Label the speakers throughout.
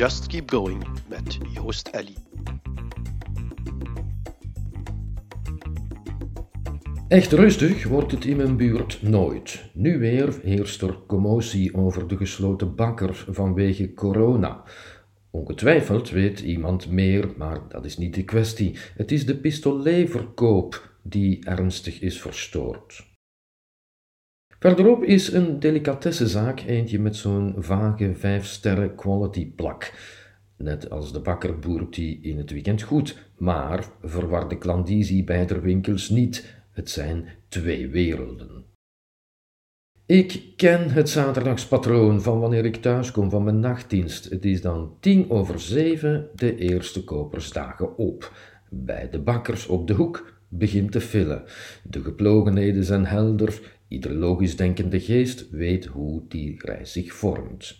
Speaker 1: Just Keep Going met Joost Ellie.
Speaker 2: Echt rustig wordt het in mijn buurt nooit. Nu weer heerst er commotie over de gesloten bakker vanwege corona. Ongetwijfeld weet iemand meer, maar dat is niet de kwestie. Het is de pistoletverkoop die ernstig is verstoord. Verderop is een delicatessenzaak, eentje met zo'n vage 5 sterren quality plak. Net als de bakker boert die in het weekend goed, maar verwar de klandizie bij de winkels niet. Het zijn twee werelden. Ik ken het zaterdagspatroon van wanneer ik thuis kom van mijn nachtdienst. Het is dan tien over zeven de eerste kopersdagen op. Bij de bakkers op de hoek begint te villen. De geplogenheden zijn helder. Ieder logisch denkende geest weet hoe die reis zich vormt.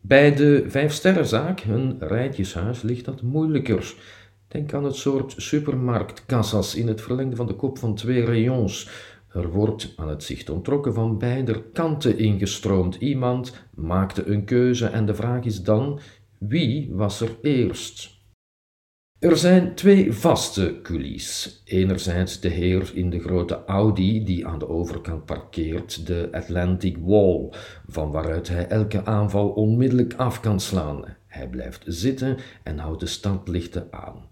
Speaker 2: Bij de Vijfsterrenzaak, een rijtjeshuis, ligt dat moeilijker. Denk aan het soort supermarktkassas in het verlengde van de kop van twee rayons. Er wordt aan het zicht ontrokken van beide kanten ingestroomd. Iemand maakte een keuze en de vraag is dan: wie was er eerst? Er zijn twee vaste coulisses. Enerzijds de heer in de grote Audi die aan de overkant parkeert, de Atlantic Wall, van waaruit hij elke aanval onmiddellijk af kan slaan. Hij blijft zitten en houdt de standlichten aan.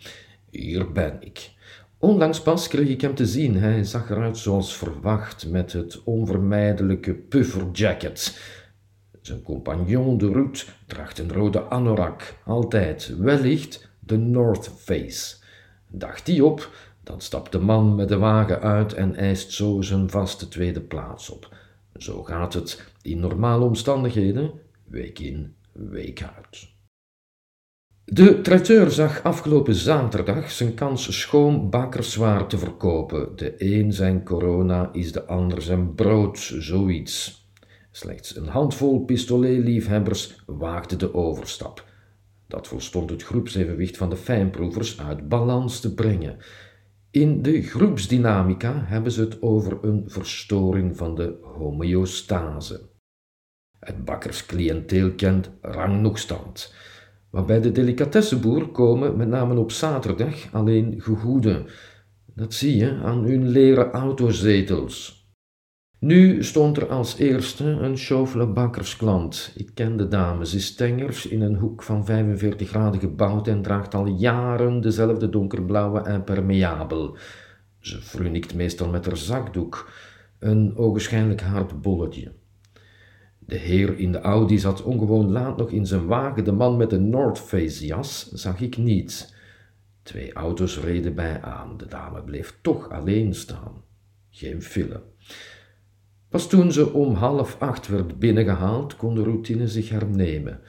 Speaker 2: Hier ben ik. Onlangs pas kreeg ik hem te zien. Hij zag eruit zoals verwacht, met het onvermijdelijke pufferjacket. Zijn compagnon de Route draagt een rode anorak, altijd, wellicht de North Face. Dacht hij op, dan stapt de man met de wagen uit en eist zo zijn vaste tweede plaats op. Zo gaat het in normale omstandigheden, week in, week uit. De traiteur zag afgelopen zaterdag zijn kans schoon bakkerswaar te verkopen. De een zijn corona is de ander zijn brood, zoiets. Slechts een handvol pistoletliefhebbers waagde de overstap. Dat volstond het groepsevenwicht van de fijnproevers uit balans te brengen. In de groepsdynamica hebben ze het over een verstoring van de homeostase. Het bakkerscliënteel kent rang nog stand. Maar bij de delicatessenboer komen, met name op zaterdag, alleen gegoeden. Dat zie je aan hun leren autozetels. Nu stond er als eerste een Chauffele bakkersklant. Ik ken de dame, ze is tengers in een hoek van 45 graden gebouwd en draagt al jaren dezelfde donkerblauwe impermeabel. Ze frunikt meestal met haar zakdoek, een ogenschijnlijk hard bolletje. De heer in de Audi zat ongewoon laat nog in zijn wagen. De man met de North Face jas zag ik niet. Twee auto's reden bij aan. De dame bleef toch alleen staan. Geen file. Pas toen ze om half acht werd binnengehaald, kon de routine zich hernemen.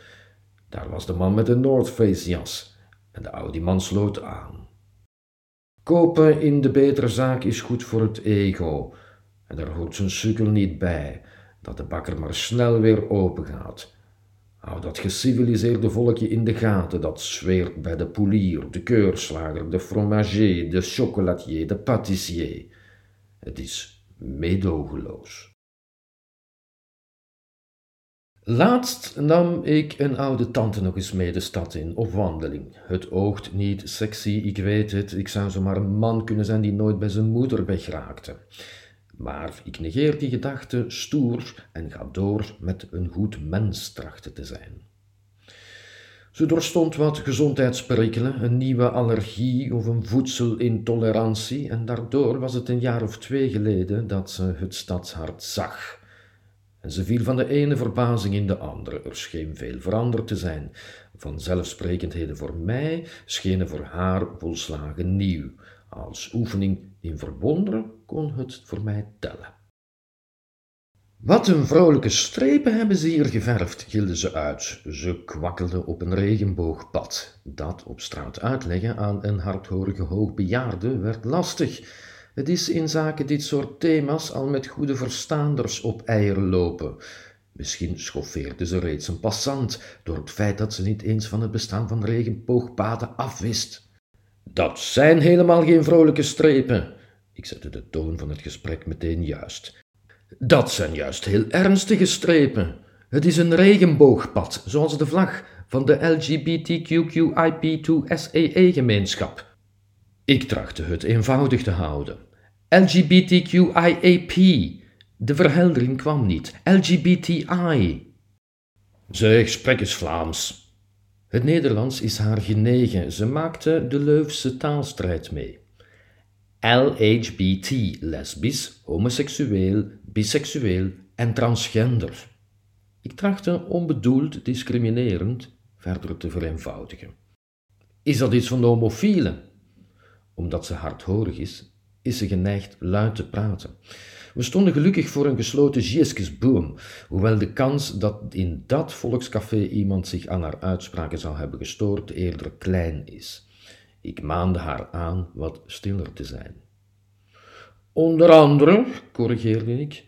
Speaker 2: Daar was de man met de North Face jas en de Audi-man sloot aan. Kopen in de betere zaak is goed voor het ego en daar hoort zijn sukkel niet bij dat de bakker maar snel weer open gaat. Hou dat geciviliseerde volkje in de gaten dat zweert bij de poelier, de keurslager, de fromager, de chocolatier, de pâtissier. Het is meedogenloos. Laatst nam ik een oude tante nog eens mee de stad in, op wandeling. Het oogt niet sexy, ik weet het, ik zou zomaar een man kunnen zijn die nooit bij zijn moeder wegraakte. Maar ik negeer die gedachte stoer en ga door met een goed mens trachten te zijn. Ze doorstond wat gezondheidsperikelen, een nieuwe allergie of een voedselintolerantie en daardoor was het een jaar of twee geleden dat ze het stadshart zag. En ze viel van de ene verbazing in de andere. Er scheen veel veranderd te zijn. Vanzelfsprekendheden voor mij schenen voor haar volslagen nieuw. Als oefening in verwonderen kon het voor mij tellen. Wat een vrolijke strepen hebben ze hier geverfd, gilde ze uit. Ze kwakkelde op een regenboogpad. Dat op straat uitleggen aan een hardhorige hoogbejaarde werd lastig. Het is in zaken dit soort thema's al met goede verstaanders op eieren lopen. Misschien schoffeerde ze reeds een passant door het feit dat ze niet eens van het bestaan van regenboogpaden afwist. Dat zijn helemaal geen vrolijke strepen. Ik zette de toon van het gesprek meteen juist. Dat zijn juist heel ernstige strepen. Het is een regenboogpad, zoals de vlag van de LGBTQIP2SAE-gemeenschap. Ik trachtte het eenvoudig te houden. LGBTQIAP. De verheldering kwam niet. LGBTI. Zeg, spreek eens Vlaams. Het Nederlands is haar genegen. Ze maakte de Leufse taalstrijd mee. LHBT, lesbisch, homoseksueel, biseksueel en transgender. Ik trachtte onbedoeld discriminerend verder te vereenvoudigen. Is dat iets van de homofielen? Omdat ze hardhorig is, is ze geneigd luid te praten. We stonden gelukkig voor een gesloten Gieskesboom, hoewel de kans dat in dat volkscafé iemand zich aan haar uitspraken zou hebben gestoord eerder klein is. Ik maande haar aan wat stiller te zijn. Onder andere, corrigeerde ik,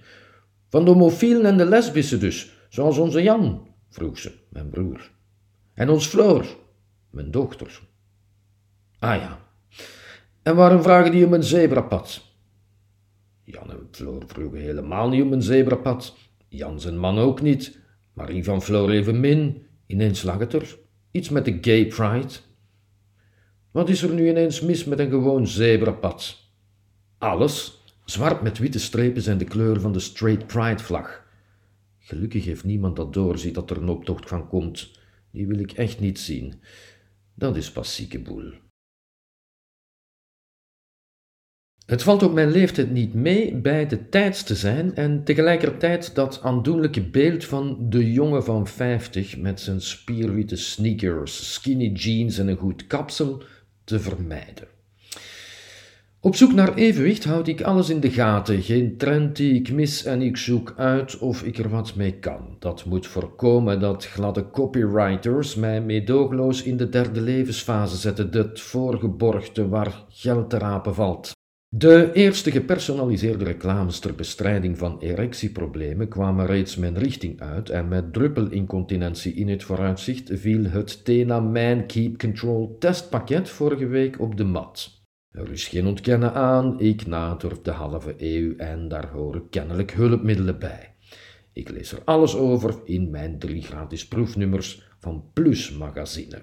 Speaker 2: van de homofielen en de lesbische dus, zoals onze Jan, vroeg ze, mijn broer. En ons Floor, mijn dochter. Ah ja, en waarom vragen die om een zebrapad? Jan en Floor vroegen helemaal niet om een zebrapad. Jan zijn man ook niet. Marie van Floor evenmin. Ineens lag het er. Iets met de gay pride. Wat is er nu ineens mis met een gewoon zebrapad? Alles. Zwart met witte strepen zijn de kleur van de straight pride vlag. Gelukkig heeft niemand dat doorziet dat er een optocht van komt. Die wil ik echt niet zien. Dat is pas zieke boel. Het valt op mijn leeftijd niet mee bij de tijds te zijn en tegelijkertijd dat aandoenlijke beeld van de jongen van 50 met zijn spierwitte sneakers, skinny jeans en een goed kapsel te vermijden. Op zoek naar evenwicht houd ik alles in de gaten, geen trend die ik mis en ik zoek uit of ik er wat mee kan. Dat moet voorkomen dat gladde copywriters mij meedoogloos in de derde levensfase zetten, het voorgeborgde waar geld te rapen valt. De eerste gepersonaliseerde reclames ter bestrijding van erectieproblemen kwamen reeds mijn richting uit en met druppelincontinentie in het vooruitzicht viel het Tena Man Keep Control testpakket vorige week op de mat. Er is geen ontkennen aan, ik nader de halve eeuw en daar horen kennelijk hulpmiddelen bij. Ik lees er alles over in mijn drie gratis proefnummers van Plus Magazine.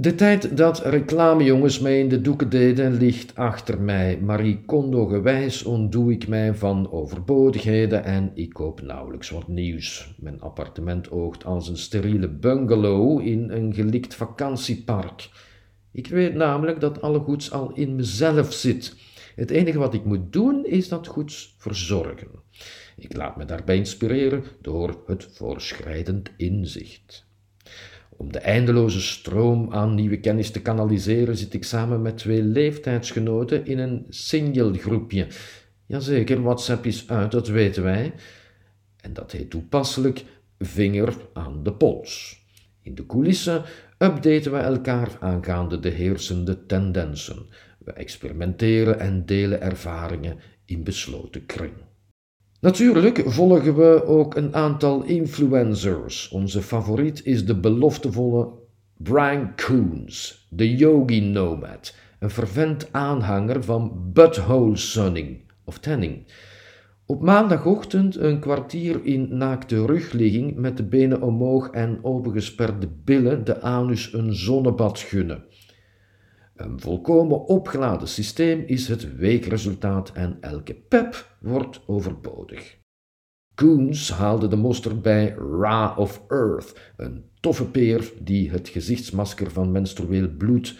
Speaker 2: De tijd dat reclamejongens mij in de doeken deden ligt achter mij. Marie Kondo gewijs ontdoe ik mij van overbodigheden en ik koop nauwelijks wat nieuws. Mijn appartement oogt als een steriele bungalow in een gelikt vakantiepark. Ik weet namelijk dat alle goeds al in mezelf zit. Het enige wat ik moet doen is dat goeds verzorgen. Ik laat me daarbij inspireren door het voorschrijdend inzicht. Om de eindeloze stroom aan nieuwe kennis te kanaliseren, zit ik samen met twee leeftijdsgenoten in een singlegroepje. Jazeker, WhatsApp is uit, dat weten wij. En dat heet toepasselijk vinger aan de pols. In de coulissen updaten we elkaar aangaande de heersende tendensen. We experimenteren en delen ervaringen in besloten kring. Natuurlijk volgen we ook een aantal influencers. Onze favoriet is de beloftevolle Brian Coons, de yogi nomad, een fervent aanhanger van butthole sunning of tanning. Op maandagochtend een kwartier in naakte rugligging met de benen omhoog en opengesperde billen de anus een zonnebad gunnen. Een volkomen opgeladen systeem is het weekresultaat en elke pep wordt overbodig. Koens haalde de mosterd bij Ra of Earth, een toffe peer die het gezichtsmasker van menstrueel bloed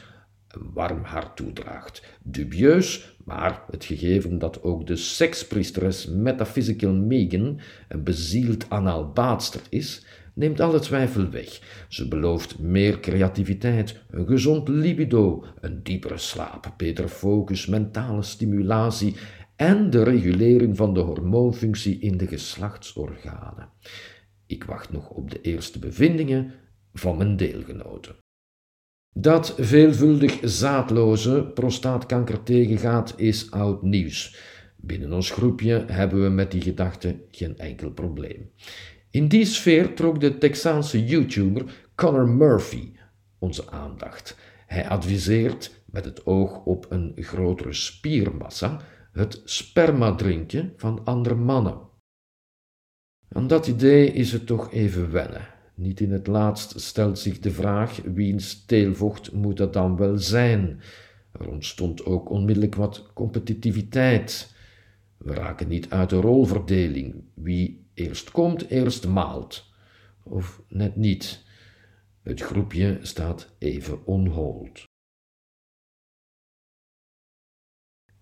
Speaker 2: een warm hart toedraagt. Dubieus, maar het gegeven dat ook de sekspriesteres Metaphysical Megan een bezield anaalbaatster is, neemt alle twijfel weg. Ze belooft meer creativiteit, een gezond libido, een diepere slaap, betere focus, mentale stimulatie en de regulering van de hormoonfunctie in de geslachtsorganen. Ik wacht nog op de eerste bevindingen van mijn deelgenoten. Dat veelvuldig zaadloze prostaatkanker tegengaat is oud nieuws. Binnen ons groepje hebben we met die gedachte geen enkel probleem. In die sfeer trok de Texaanse YouTuber Conor Murphy onze aandacht. Hij adviseert, met het oog op een grotere spiermassa, het sperma drinken van andere mannen. Aan dat idee is het toch even wennen. Niet in het laatst stelt zich de vraag wiens teelvocht moet dat dan wel zijn. Er ontstond ook onmiddellijk wat competitiviteit. We raken niet uit de rolverdeling. Wie eerst komt, eerst maalt. Of net niet. Het groepje staat even onhold.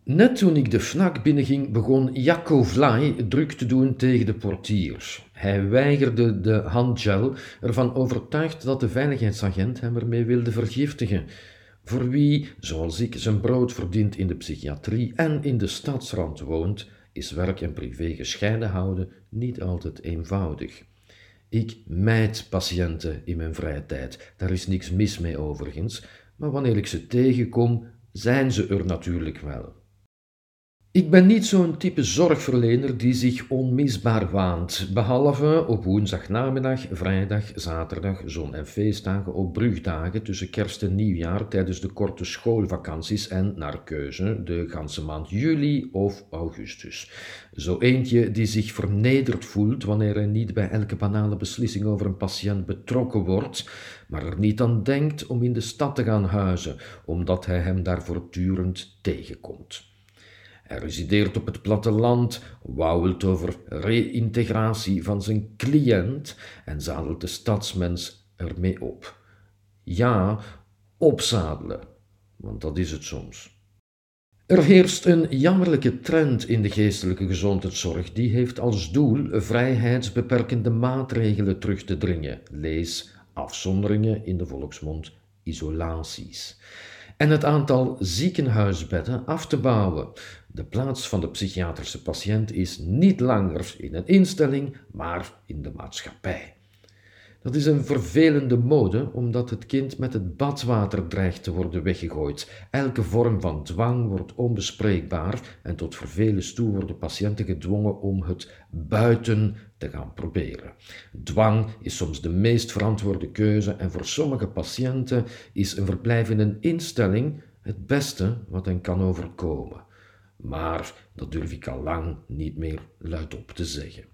Speaker 2: Net toen ik de fnak binnenging, begon Jacco Vlaai druk te doen tegen de portier. Hij weigerde de handgel, ervan overtuigd dat de veiligheidsagent hem ermee wilde vergiftigen. Voor wie, zoals ik, zijn brood verdient in de psychiatrie en in de stadsrand woont, is werk en privé gescheiden houden niet altijd eenvoudig. Ik mijd patiënten in mijn vrije tijd, daar is niks mis mee overigens, maar wanneer ik ze tegenkom, zijn ze er natuurlijk wel. Ik ben niet zo'n type zorgverlener die zich onmisbaar waant, behalve op woensdagnamiddag, vrijdag, zaterdag, zon- en feestdagen, op brugdagen tussen kerst en nieuwjaar tijdens de korte schoolvakanties en, naar keuze, de ganse maand juli of augustus. Zo eentje die zich vernederd voelt wanneer hij niet bij elke banale beslissing over een patiënt betrokken wordt, maar er niet aan denkt om in de stad te gaan huizen, omdat hij hem daar voortdurend tegenkomt. Hij resideert op het platteland, wauwelt over reïntegratie van zijn cliënt en zadelt de stadsmens ermee op. Ja, opzadelen, want dat is het soms. Er heerst een jammerlijke trend in de geestelijke gezondheidszorg. Die heeft als doel vrijheidsbeperkende maatregelen terug te dringen. Lees afzonderingen in de volksmond isolaties. En het aantal ziekenhuisbedden af te bouwen. De plaats van de psychiatrische patiënt is niet langer in een instelling, maar in de maatschappij. Dat is een vervelende mode, omdat het kind met het badwater dreigt te worden weggegooid. Elke vorm van dwang wordt onbespreekbaar en tot vervelens toe worden patiënten gedwongen om het buiten te gaan proberen. Dwang is soms de meest verantwoorde keuze en voor sommige patiënten is een verblijf in een instelling het beste wat hen kan overkomen maar dat durf ik al lang niet meer luidop te zeggen.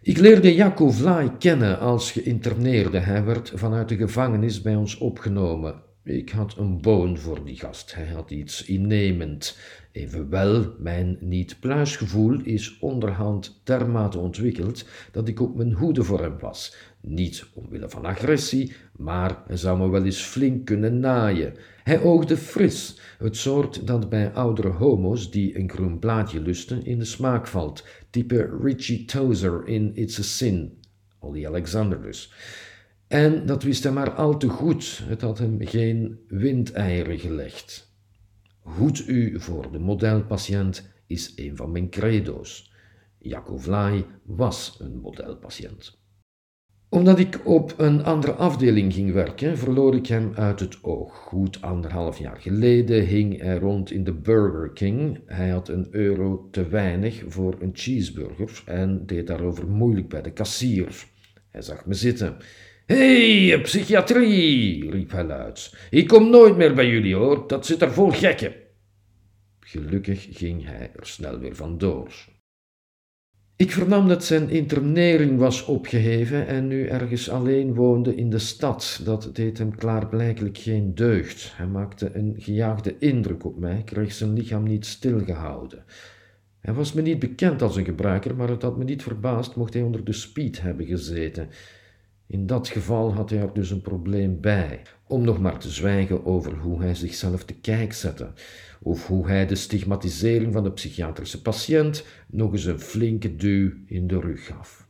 Speaker 2: Ik leerde Jaco Vlaai kennen als geïnterneerde. Hij werd vanuit de gevangenis bij ons opgenomen. Ik had een boon voor die gast. Hij had iets innemend. Evenwel, mijn niet-pluisgevoel is onderhand dermate ontwikkeld dat ik op mijn hoede voor hem was. Niet omwille van agressie, maar hij zou me wel eens flink kunnen naaien. Hij oogde fris, het soort dat bij oudere homo's die een groen blaadje lusten in de smaak valt, type Richie Tozer in It's a Sin, Ollie Alexander dus. En dat wist hij maar al te goed, het had hem geen windeieren gelegd. Goed u voor de modelpatiënt is een van mijn credo's. Jacob Vlaai was een modelpatiënt omdat ik op een andere afdeling ging werken, verloor ik hem uit het oog. Goed anderhalf jaar geleden hing hij rond in de Burger King. Hij had een euro te weinig voor een cheeseburger en deed daarover moeilijk bij de kassier. Hij zag me zitten. Hey, psychiatrie, riep hij luid. Ik kom nooit meer bij jullie hoor, dat zit er vol gekken. Gelukkig ging hij er snel weer vandoor. Ik vernam dat zijn internering was opgeheven en nu ergens alleen woonde in de stad. Dat deed hem klaarblijkelijk geen deugd. Hij maakte een gejaagde indruk op mij, kreeg zijn lichaam niet stilgehouden. Hij was me niet bekend als een gebruiker, maar het had me niet verbaasd mocht hij onder de speed hebben gezeten. In dat geval had hij er dus een probleem bij, om nog maar te zwijgen over hoe hij zichzelf te kijk zette, of hoe hij de stigmatisering van de psychiatrische patiënt nog eens een flinke duw in de rug gaf.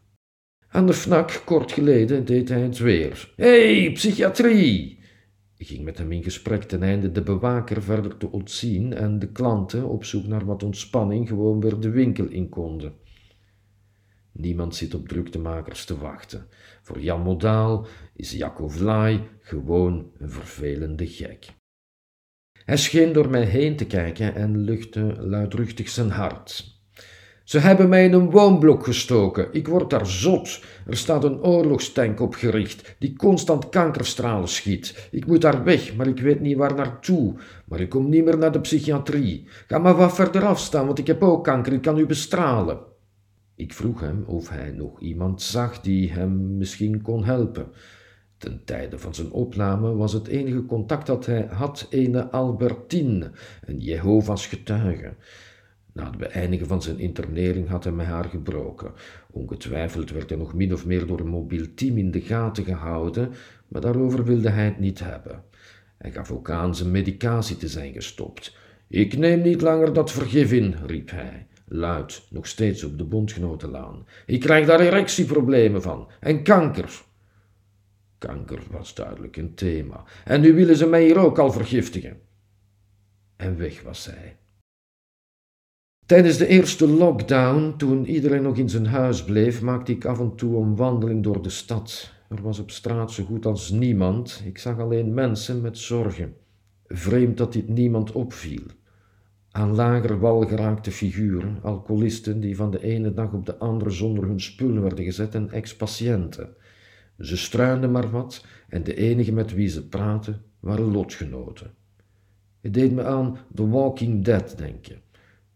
Speaker 2: Aan de fnak, kort geleden, deed hij het weer. Hey, psychiatrie! Ik ging met hem in gesprek ten einde de bewaker verder te ontzien en de klanten, op zoek naar wat ontspanning, gewoon weer de winkel in konden. Niemand zit op druktemakers te wachten. Voor Jan Modaal is Jacco Vlaai gewoon een vervelende gek. Hij scheen door mij heen te kijken en luchtte luidruchtig zijn hart. Ze hebben mij in een woonblok gestoken. Ik word daar zot. Er staat een oorlogstank opgericht die constant kankerstralen schiet. Ik moet daar weg, maar ik weet niet waar naartoe. Maar ik kom niet meer naar de psychiatrie. Ga maar wat verder afstaan, want ik heb ook kanker. Ik kan u bestralen. Ik vroeg hem of hij nog iemand zag die hem misschien kon helpen. Ten tijde van zijn opname was het enige contact dat hij had ene Albertine, een Jehovah's getuige. Na het beëindigen van zijn internering had hij met haar gebroken. Ongetwijfeld werd hij nog min of meer door een mobiel team in de gaten gehouden, maar daarover wilde hij het niet hebben. Hij gaf ook aan zijn medicatie te zijn gestopt. Ik neem niet langer dat vergif in, riep hij, luid, nog steeds op de bondgenotenlaan. Ik krijg daar erectieproblemen van en kanker. Kanker was duidelijk een thema. En nu willen ze mij hier ook al vergiftigen. En weg was zij. Tijdens de eerste lockdown, toen iedereen nog in zijn huis bleef, maakte ik af en toe een wandeling door de stad. Er was op straat zo goed als niemand. Ik zag alleen mensen met zorgen. Vreemd dat dit niemand opviel. Aan lager wal geraakte figuren, alcoholisten die van de ene dag op de andere zonder hun spullen werden gezet en ex-patiënten. Ze struinden maar wat en de enige met wie ze praten waren lotgenoten. Het deed me aan The Walking Dead denken.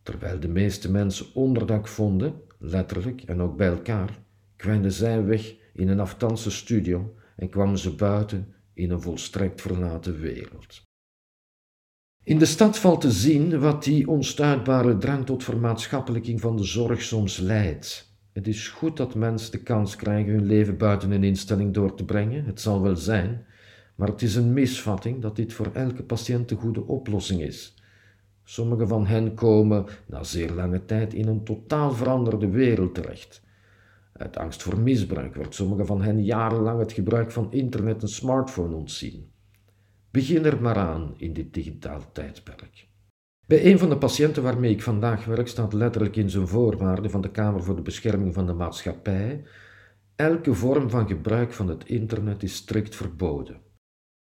Speaker 2: Terwijl de meeste mensen onderdak vonden, letterlijk en ook bij elkaar, kwijnden zij weg in een aftanse studio en kwamen ze buiten in een volstrekt verlaten wereld. In de stad valt te zien wat die onstuitbare drang tot vermaatschappelijking van de zorg soms leidt. Het is goed dat mensen de kans krijgen hun leven buiten een instelling door te brengen, het zal wel zijn, maar het is een misvatting dat dit voor elke patiënt de goede oplossing is. Sommigen van hen komen na zeer lange tijd in een totaal veranderde wereld terecht. Uit angst voor misbruik wordt sommigen van hen jarenlang het gebruik van internet en smartphone ontzien. Begin er maar aan in dit digitaal tijdperk. Bij een van de patiënten waarmee ik vandaag werk staat letterlijk in zijn voorwaarden van de Kamer voor de Bescherming van de Maatschappij: elke vorm van gebruik van het internet is strikt verboden.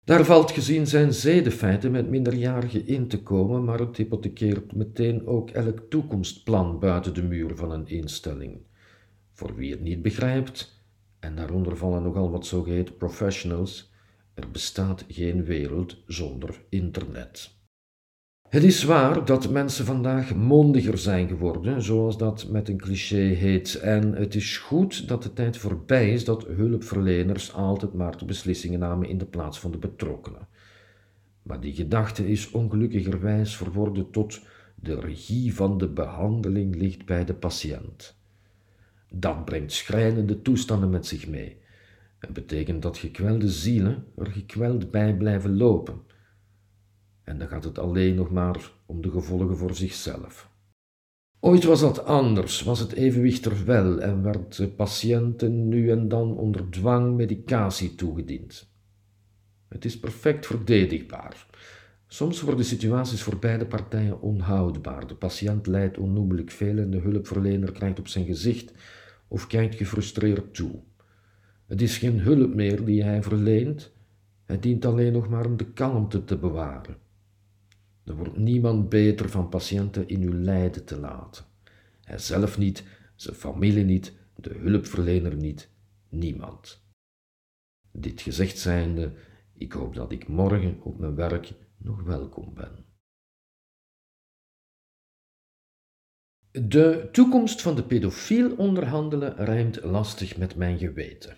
Speaker 2: Daar valt gezien zijn zedenfeiten met minderjarigen in te komen, maar het hypothekeert meteen ook elk toekomstplan buiten de muur van een instelling. Voor wie het niet begrijpt, en daaronder vallen nogal wat zogeheten professionals, er bestaat geen wereld zonder internet. Het is waar dat mensen vandaag mondiger zijn geworden, zoals dat met een cliché heet. En het is goed dat de tijd voorbij is dat hulpverleners altijd maar de beslissingen namen in de plaats van de betrokkenen. Maar die gedachte is ongelukkigerwijs verworden tot de regie van de behandeling ligt bij de patiënt. Dat brengt schrijnende toestanden met zich mee. Het betekent dat gekwelde zielen er gekweld bij blijven lopen en dan gaat het alleen nog maar om de gevolgen voor zichzelf. Ooit was dat anders, was het evenwicht er wel en werd de patiënten nu en dan onder dwang medicatie toegediend. Het is perfect verdedigbaar. Soms worden situaties voor beide partijen onhoudbaar. De patiënt lijdt onnoemelijk veel en de hulpverlener krijgt op zijn gezicht of kijkt gefrustreerd toe. Het is geen hulp meer die hij verleent, het dient alleen nog maar om de kalmte te bewaren. Er wordt niemand beter van patiënten in uw lijden te laten. Hij zelf niet, zijn familie niet, de hulpverlener niet, niemand. Dit gezegd zijnde, ik hoop dat ik morgen op mijn werk nog welkom ben. De toekomst van de pedofiel onderhandelen rijmt lastig met mijn geweten.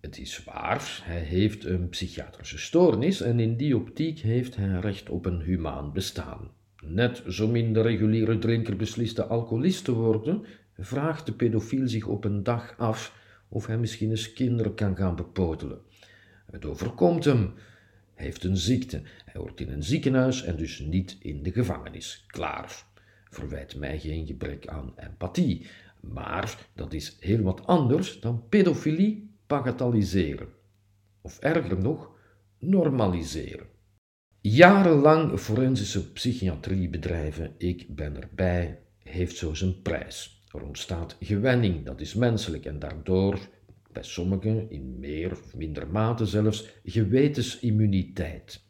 Speaker 2: Het is waar, hij heeft een psychiatrische stoornis en in die optiek heeft hij recht op een humaan bestaan. Net zo min de reguliere drinker beslist alcoholist te worden, vraagt de pedofiel zich op een dag af of hij misschien eens kinderen kan gaan bepotelen. Het overkomt hem. Hij heeft een ziekte. Hij hoort in een ziekenhuis en dus niet in de gevangenis. Klaar. Verwijt mij geen gebrek aan empathie. Maar dat is heel wat anders dan pedofilie bagatelliseren. Of erger nog, normaliseren. Jarenlang forensische psychiatrie bedrijven, ik ben erbij, heeft zo zijn prijs. Er ontstaat gewenning, dat is menselijk, en daardoor, bij sommigen in meer of minder mate zelfs, gewetensimmuniteit.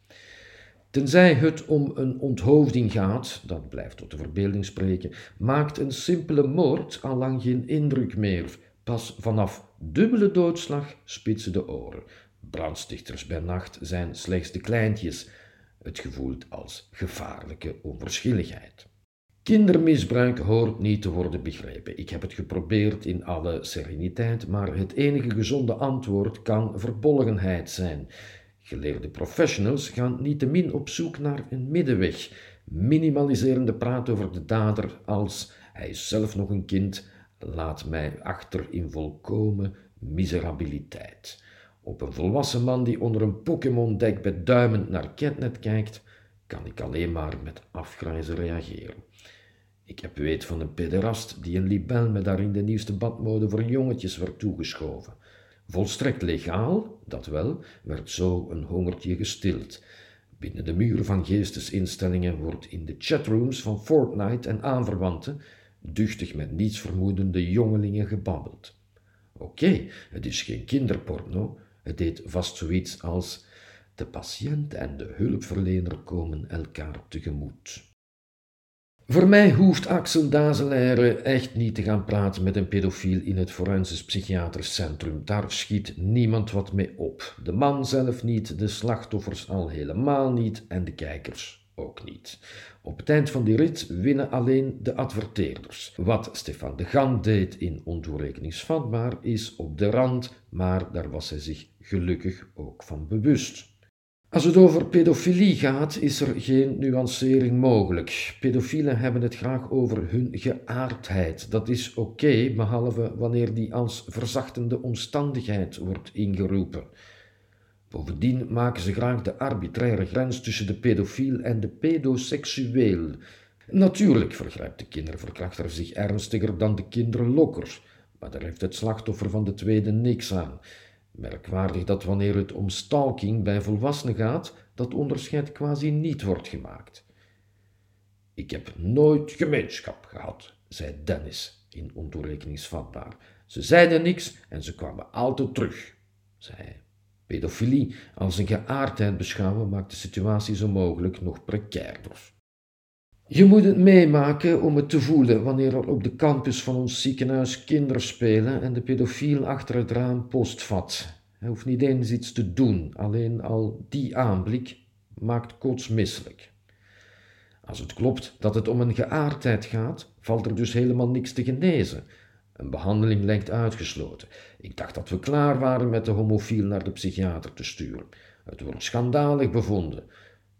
Speaker 2: Tenzij het om een onthoofding gaat, dat blijft tot de verbeelding spreken, maakt een simpele moord al lang geen indruk meer. Pas vanaf dubbele doodslag spitsen de oren. Brandstichters bij nacht zijn slechts de kleintjes. Het gevoelt als gevaarlijke onverschilligheid. Kindermisbruik hoort niet te worden begrepen. Ik heb het geprobeerd in alle sereniteit, maar het enige gezonde antwoord kan verbolgenheid zijn. Geleerde professionals gaan niettemin op zoek naar een middenweg, minimaliserende praat over de dader als hij is zelf nog een kind, laat mij achter in volkomen miserabiliteit. Op een volwassen man die onder een Pokémon-dek beduimend naar Catnet kijkt, kan ik alleen maar met afgrijzen reageren. Ik heb weet van een pederast die een libel met daarin de nieuwste badmode voor jongetjes werd toegeschoven. Volstrekt legaal, dat wel, werd zo een hongertje gestild. Binnen de muren van geestesinstellingen wordt in de chatrooms van Fortnite en aanverwanten duchtig met niets vermoedende jongelingen gebabbeld. Oké, het is geen kinderporno, het deed vast zoiets als de patiënt en de hulpverlener komen elkaar tegemoet. Voor mij hoeft Axel Dazelaire echt niet te gaan praten met een pedofiel in het forensisch psychiatrisch centrum. Daar schiet niemand wat mee op. De man zelf niet, de slachtoffers al helemaal niet en de kijkers ook niet. Op het eind van die rit winnen alleen de adverteerders. Wat Stefan de Gan deed in ontoerekeningsvatbaar is op de rand, maar daar was hij zich gelukkig ook van bewust. Als het over pedofilie gaat, is er geen nuancering mogelijk. Pedofielen hebben het graag over hun geaardheid. Dat is oké, behalve wanneer die als verzachtende omstandigheid wordt ingeroepen. Bovendien maken ze graag de arbitraire grens tussen de pedofiel en de pedoseksueel. Natuurlijk vergrijpt de kinderverkrachter zich ernstiger dan de kinderlokker, maar daar heeft het slachtoffer van de tweede niks aan. Merkwaardig dat wanneer het om stalking bij volwassenen gaat, dat onderscheid quasi niet wordt gemaakt. Ik heb nooit gemeenschap gehad, zei Dennis in ontoerekeningsvatbaar. Ze zeiden niks en ze kwamen altijd terug, zei hij. Pedofilie als een geaardheid beschouwen maakt de situatie zo mogelijk nog precairder. Je moet het meemaken om het te voelen wanneer er op de campus van ons ziekenhuis kinderen spelen en de pedofiel achter het raam postvat. Hij hoeft niet eens iets te doen, alleen al die aanblik maakt kotsmisselijk. Als het klopt dat het om een geaardheid gaat, valt er dus helemaal niks te genezen. Een behandeling lijkt uitgesloten. Ik dacht dat we klaar waren met de homofiel naar de psychiater te sturen. Het wordt schandalig bevonden.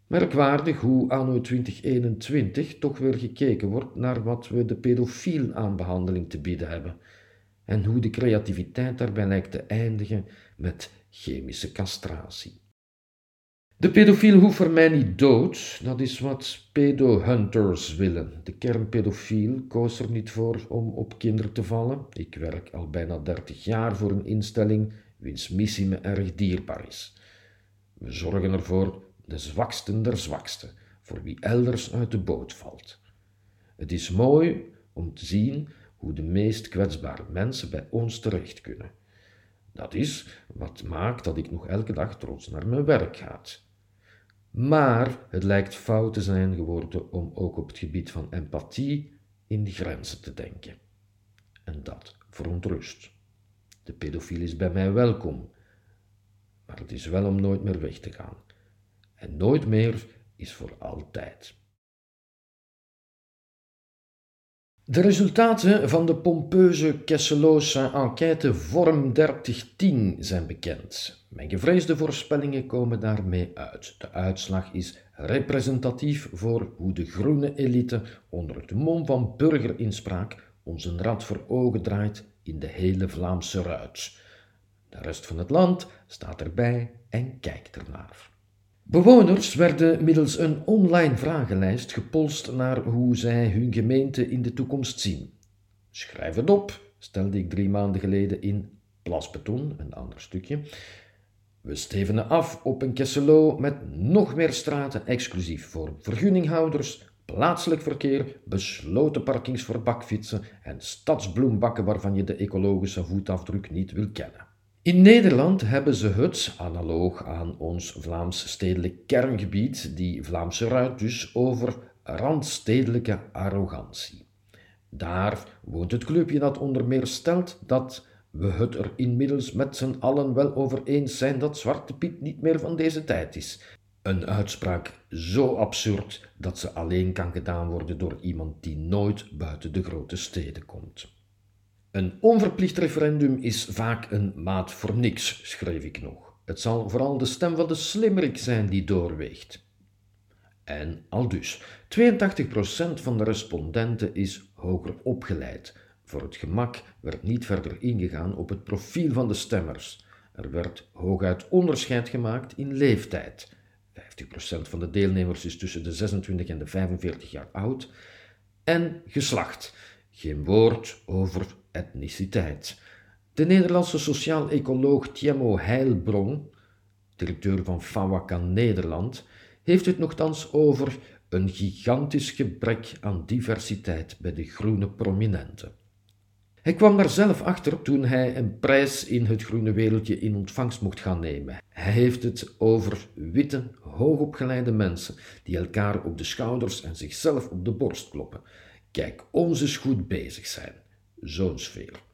Speaker 2: Merkwaardig hoe anno 2021 toch weer gekeken wordt naar wat we de pedofiel aan behandeling te bieden hebben. En hoe de creativiteit daarbij lijkt te eindigen met chemische castratie. De pedofiel hoeft voor mij niet dood, dat is wat pedohunters willen. De kernpedofiel koos er niet voor om op kinderen te vallen. Ik werk al bijna 30 jaar voor een instelling wiens missie me erg dierbaar is. We zorgen ervoor de zwaksten der zwaksten, voor wie elders uit de boot valt. Het is mooi om te zien hoe de meest kwetsbare mensen bij ons terecht kunnen. Dat is wat maakt dat ik nog elke dag trots naar mijn werk ga. Maar het lijkt fout te zijn geworden om ook op het gebied van empathie in die grenzen te denken. En dat verontrust. De pedofiel is bij mij welkom, maar het is wel om nooit meer weg te gaan. En nooit meer is voor altijd. De resultaten van de pompeuze Kesseloze enquête Vorm 3010 zijn bekend. Mijn gevreesde voorspellingen komen daarmee uit. De uitslag is representatief voor hoe de groene elite onder het mom van burgerinspraak ons een rad voor ogen draait in de hele Vlaamse ruit. De rest van het land staat erbij en kijkt ernaar. Bewoners werden middels een online vragenlijst gepolst naar hoe zij hun gemeente in de toekomst zien. Schrijf het op, stelde ik drie maanden geleden in Plasbeton, een ander stukje. We stevenen af op een Kesselo met nog meer straten exclusief voor vergunninghouders, plaatselijk verkeer, besloten parkings voor bakfietsen en stadsbloembakken waarvan je de ecologische voetafdruk niet wil kennen. In Nederland hebben ze het, analoog aan ons Vlaams stedelijk kerngebied, die Vlaamse ruit dus, over randstedelijke arrogantie. Daar woont het clubje dat onder meer stelt dat we het er inmiddels met z'n allen wel over eens zijn dat Zwarte Piet niet meer van deze tijd is. Een uitspraak zo absurd dat ze alleen kan gedaan worden door iemand die nooit buiten de grote steden komt. Een onverplicht referendum is vaak een maat voor niks, schreef ik nog. Het zal vooral de stem van de slimmerik zijn die doorweegt. En al dus, 82% van de respondenten is hoger opgeleid. Voor het gemak werd niet verder ingegaan op het profiel van de stemmers. Er werd hooguit onderscheid gemaakt in leeftijd. 50% van de deelnemers is tussen de 26 en de 45 jaar oud. En geslacht. Geen woord over etniciteit. De Nederlandse sociaal-ecoloog Tiemo Heilbron, directeur van Fawakan Nederland, heeft het nogthans over een gigantisch gebrek aan diversiteit bij de groene prominenten. Hij kwam daar zelf achter toen hij een prijs in het groene wereldje in ontvangst mocht gaan nemen. Hij heeft het over witte, hoogopgeleide mensen die elkaar op de schouders en zichzelf op de borst kloppen. Kijk, ons is goed bezig zijn. Zo'n sfeer.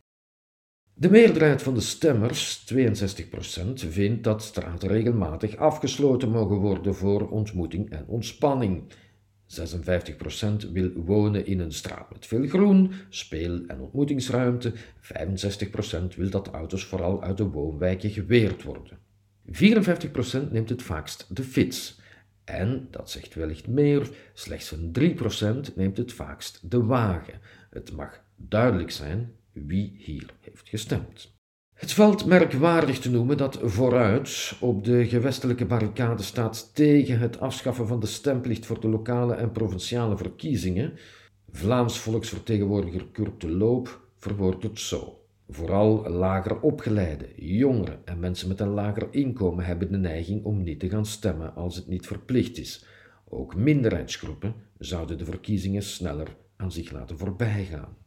Speaker 2: De meerderheid van de stemmers, 62%, vindt dat straten regelmatig afgesloten mogen worden voor ontmoeting en ontspanning. 56% wil wonen in een straat met veel groen, speel- en ontmoetingsruimte. 65% wil dat auto's vooral uit de woonwijken geweerd worden. 54% neemt het vaakst de fiets. En, dat zegt wellicht meer, slechts een 3% neemt het vaakst de wagen. Het mag duidelijk zijn wie hier heeft gestemd. Het valt merkwaardig te noemen dat Vooruit op de gewestelijke barricade staat tegen het afschaffen van de stemplicht voor de lokale en provinciale verkiezingen. Vlaams volksvertegenwoordiger Kurt de Loop verwoordt het zo. Vooral lager opgeleide, jongeren en mensen met een lager inkomen hebben de neiging om niet te gaan stemmen als het niet verplicht is. Ook minderheidsgroepen zouden de verkiezingen sneller aan zich laten voorbijgaan.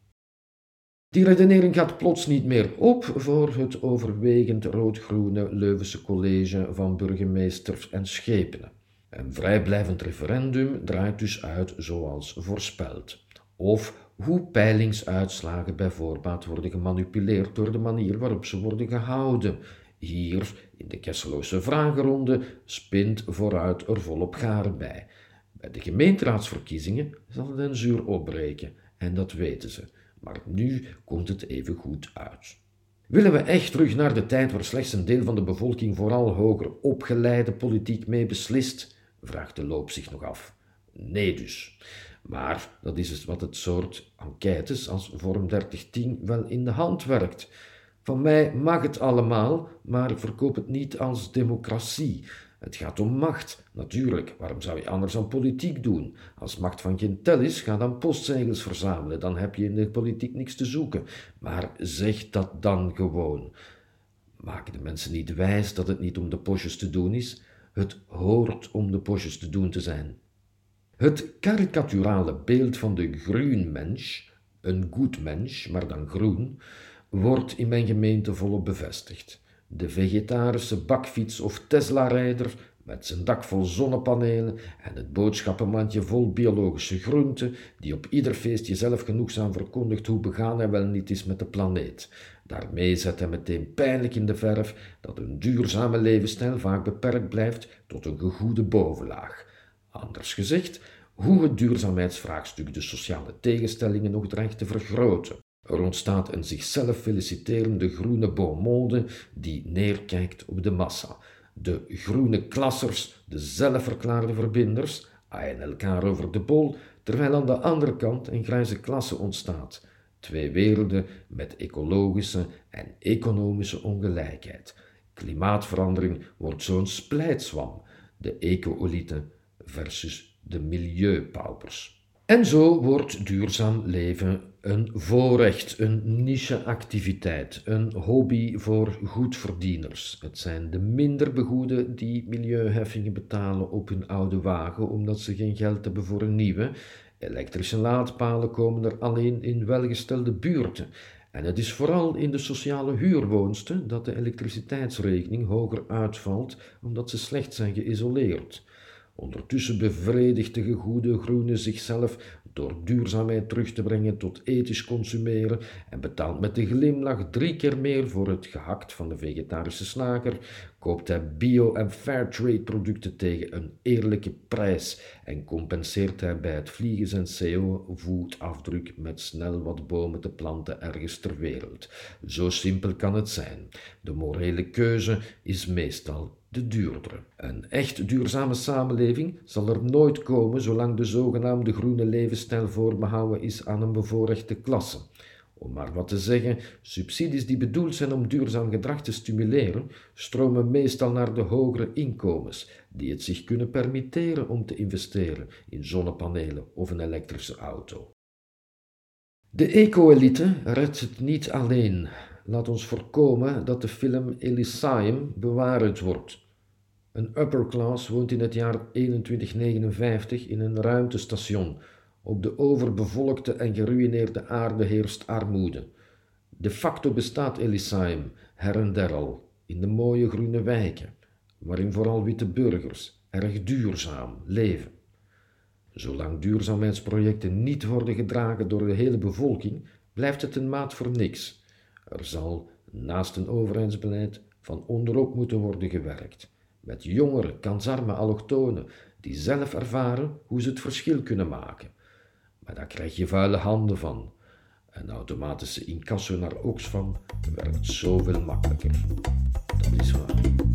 Speaker 2: Die redenering gaat plots niet meer op voor het overwegend rood-groene Leuvense college van burgemeesters en schepenen. Een vrijblijvend referendum draait dus uit zoals voorspeld. Of hoe peilingsuitslagen bij voorbaat worden gemanipuleerd door de manier waarop ze worden gehouden. Hier, in de Kesseloze vragenronde, spint vooruit er volop garen bij. Bij de gemeenteraadsverkiezingen zal het een zuur opbreken, en dat weten ze maar nu komt het even goed uit. Willen we echt terug naar de tijd waar slechts een deel van de bevolking vooral hoger opgeleide politiek mee beslist? vraagt de loop zich nog af. Nee dus. Maar dat is wat het soort enquêtes als Vorm 3010 wel in de hand werkt. Van mij mag het allemaal, maar verkoop het niet als democratie. Het gaat om macht, natuurlijk. Waarom zou je anders aan politiek doen? Als macht van geen tel is, ga dan postzegels verzamelen. Dan heb je in de politiek niks te zoeken. Maar zeg dat dan gewoon. Maak de mensen niet wijs dat het niet om de postjes te doen is. Het hoort om de postjes te doen te zijn. Het karikaturale beeld van de groenmensch, een goed mens, maar dan groen, wordt in mijn gemeente volop bevestigd. De vegetarische bakfiets of Tesla-rijder met zijn dak vol zonnepanelen en het boodschappenmandje vol biologische groenten, die op ieder feest jezelf genoegzaam verkondigt hoe begaan hij wel niet is met de planeet. Daarmee zet hij meteen pijnlijk in de verf dat een duurzame levensstijl vaak beperkt blijft tot een gegoede bovenlaag. Anders gezegd, hoe het duurzaamheidsvraagstuk de sociale tegenstellingen nog dreigt te vergroten. Er ontstaat een zichzelf feliciterende groene beaumonde die neerkijkt op de massa. De groene klassers, de zelfverklaarde verbinders, aaien elkaar over de bol, terwijl aan de andere kant een grijze klasse ontstaat. Twee werelden met ecologische en economische ongelijkheid. Klimaatverandering wordt zo'n splijtswam, de eco-elite versus de milieupaupers. En zo wordt duurzaam leven een voorrecht, een niche-activiteit, een hobby voor goedverdieners. Het zijn de minder begoeden die milieuheffingen betalen op hun oude wagen omdat ze geen geld hebben voor een nieuwe. Elektrische laadpalen komen er alleen in welgestelde buurten. En het is vooral in de sociale huurwoonsten dat de elektriciteitsrekening hoger uitvalt omdat ze slecht zijn geïsoleerd. Ondertussen bevredigt de goede groene zichzelf door duurzaamheid terug te brengen tot ethisch consumeren en betaalt met de glimlach drie keer meer voor het gehakt van de vegetarische snaker, koopt hij bio- en fairtrade producten tegen een eerlijke prijs en compenseert hij bij het vliegen zijn CO-voetafdruk met snel wat bomen te planten ergens ter wereld. Zo simpel kan het zijn. De morele keuze is meestal de duurdere. Een echt duurzame samenleving zal er nooit komen zolang de zogenaamde groene levensstijl voorbehouden is aan een bevoorrechte klasse. Om maar wat te zeggen, subsidies die bedoeld zijn om duurzaam gedrag te stimuleren, stromen meestal naar de hogere inkomens, die het zich kunnen permitteren om te investeren in zonnepanelen of een elektrische auto. De eco-elite redt het niet alleen. Laat ons voorkomen dat de film Elysium bewaard wordt. Een upper class woont in het jaar 2159 in een ruimtestation. Op de overbevolkte en geruïneerde aarde heerst armoede. De facto bestaat Elysium her en der al, in de mooie groene wijken, waarin vooral witte burgers erg duurzaam leven. Zolang duurzaamheidsprojecten niet worden gedragen door de hele bevolking, blijft het een maat voor niks. Er zal, naast een overheidsbeleid, van onderop moeten worden gewerkt. Met jongere, kansarme allochtonen die zelf ervaren hoe ze het verschil kunnen maken. Maar daar krijg je vuile handen van. Een automatische incasso naar Oxfam werkt zoveel makkelijker. Dat is waar.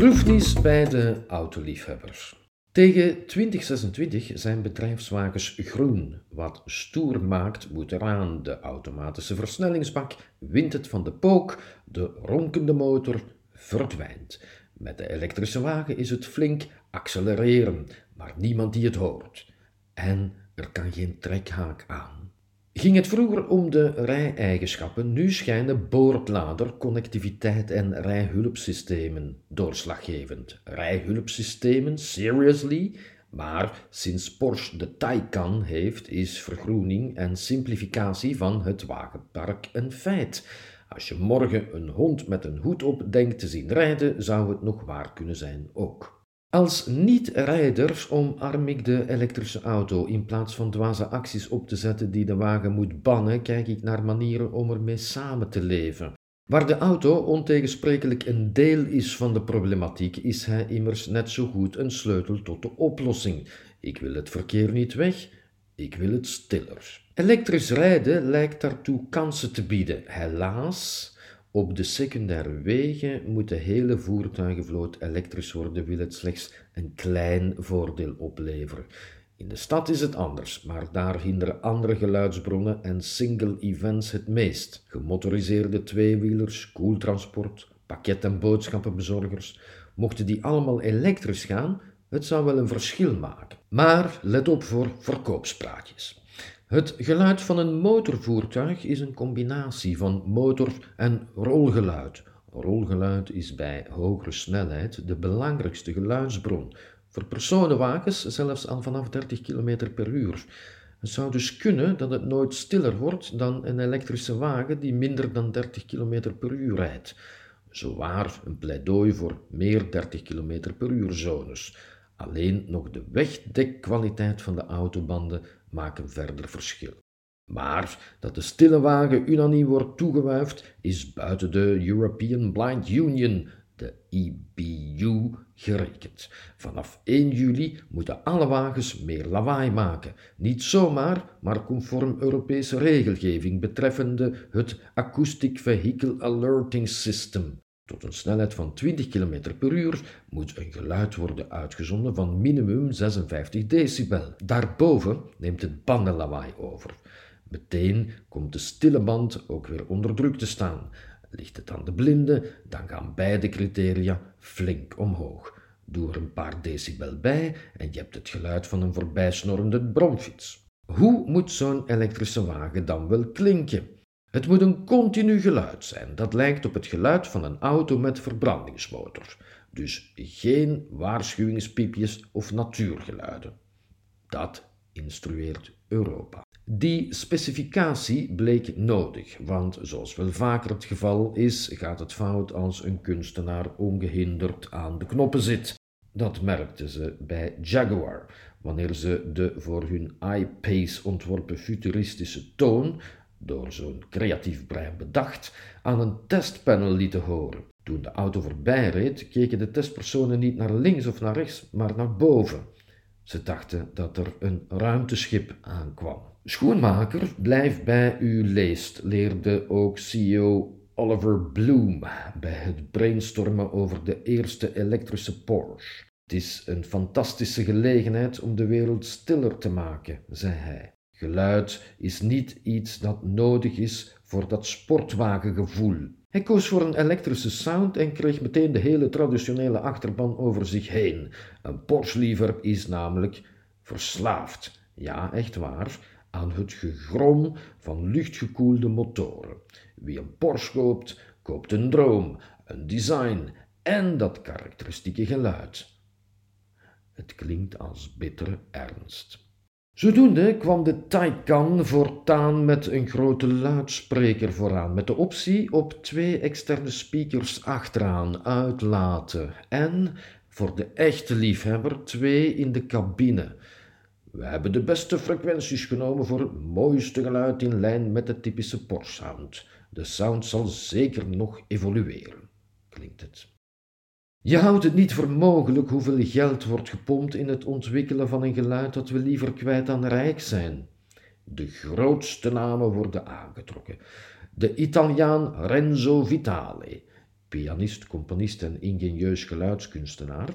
Speaker 2: Droefnis bij de autoliefhebbers. Tegen 2026 zijn bedrijfswagens groen. Wat stoer maakt, moet eraan. De automatische versnellingsbak wint het van de pook, de ronkende motor verdwijnt. Met de elektrische wagen is het flink accelereren, maar niemand die het hoort. En er kan geen trekhaak aan. Ging het vroeger om de rij-eigenschappen, nu schijnen boordlader, connectiviteit en rijhulpsystemen doorslaggevend. Rijhulpsystemen, seriously? Maar sinds Porsche de Taycan heeft, is vergroening en simplificatie van het wagenpark een feit. Als je morgen een hond met een hoed op denkt te zien rijden, zou het nog waar kunnen zijn ook. Als niet-rijder omarm ik de elektrische auto. In plaats van dwaze acties op te zetten die de wagen moet bannen, kijk ik naar manieren om ermee samen te leven. Waar de auto ontegensprekelijk een deel is van de problematiek, is hij immers net zo goed een sleutel tot de oplossing. Ik wil het verkeer niet weg, ik wil het stiller. Elektrisch rijden lijkt daartoe kansen te bieden. Helaas, op de secundaire wegen moet de hele voertuigenvloot elektrisch worden, wil het slechts een klein voordeel opleveren. In de stad is het anders, maar daar hinderen andere geluidsbronnen en single events het meest. Gemotoriseerde tweewielers, koeltransport, pakket- en boodschappenbezorgers, mochten die allemaal elektrisch gaan, het zou wel een verschil maken. Maar let op voor verkoopspraatjes. Het geluid van een motorvoertuig is een combinatie van motor- en rolgeluid. Rolgeluid is bij hogere snelheid de belangrijkste geluidsbron. Voor personenwagens zelfs al vanaf 30 km per uur. Het zou dus kunnen dat het nooit stiller wordt dan een elektrische wagen die minder dan 30 km per uur rijdt. Zowaar een pleidooi voor meer 30 km per uur zones. Alleen nog de wegdekkwaliteit van de autobanden maken verder verschil. Maar dat de stille wagen unaniem wordt toegewuifd, is buiten de European Blind Union, de EBU, gerekend. Vanaf 1 juli moeten alle wagens meer lawaai maken. Niet zomaar, maar conform Europese regelgeving betreffende het Acoustic Vehicle Alerting System. Tot een snelheid van 20 km per uur moet een geluid worden uitgezonden van minimum 56 decibel. Daarboven neemt het bandenlawaai over. Meteen komt de stille band ook weer onder druk te staan. Ligt het aan de blinde, dan gaan beide criteria flink omhoog. Doe er een paar decibel bij en je hebt het geluid van een voorbijsnorrende bromfiets. Hoe moet zo'n elektrische wagen dan wel klinken? Het moet een continu geluid zijn dat lijkt op het geluid van een auto met verbrandingsmotor. Dus geen waarschuwingspiepjes of natuurgeluiden. Dat instrueert Europa. Die specificatie bleek nodig, want zoals wel vaker het geval is, gaat het fout als een kunstenaar ongehinderd aan de knoppen zit. Dat merkten ze bij Jaguar, wanneer ze de voor hun iPace ontworpen futuristische toon, door zo'n creatief brein bedacht, aan een testpanel lieten horen. Toen de auto voorbij reed, keken de testpersonen niet naar links of naar rechts, maar naar boven. Ze dachten dat er een ruimteschip aankwam. Schoenmaker, blijf bij u leest, leerde ook CEO Oliver Bloom bij het brainstormen over de eerste elektrische Porsche. Het is een fantastische gelegenheid om de wereld stiller te maken, zei hij. Geluid is niet iets dat nodig is voor dat sportwagengevoel. Hij koos voor een elektrische sound en kreeg meteen de hele traditionele achterban over zich heen. Een Porsche-liever is namelijk verslaafd, ja echt waar, aan het gegrom van luchtgekoelde motoren. Wie een Porsche koopt, koopt een droom, een design en dat karakteristieke geluid. Het klinkt als bittere ernst. Zodoende kwam de Taycan voortaan met een grote luidspreker vooraan, met de optie op twee externe speakers achteraan uitlaten en, voor de echte liefhebber, twee in de cabine. We hebben de beste frequenties genomen voor het mooiste geluid in lijn met de typische Porsche sound. De sound zal zeker nog evolueren, klinkt het. Je houdt het niet voor mogelijk hoeveel geld wordt gepompt in het ontwikkelen van een geluid dat we liever kwijt aan rijk zijn. De grootste namen worden aangetrokken. De Italiaan Renzo Vitale, pianist, componist en ingenieus geluidskunstenaar,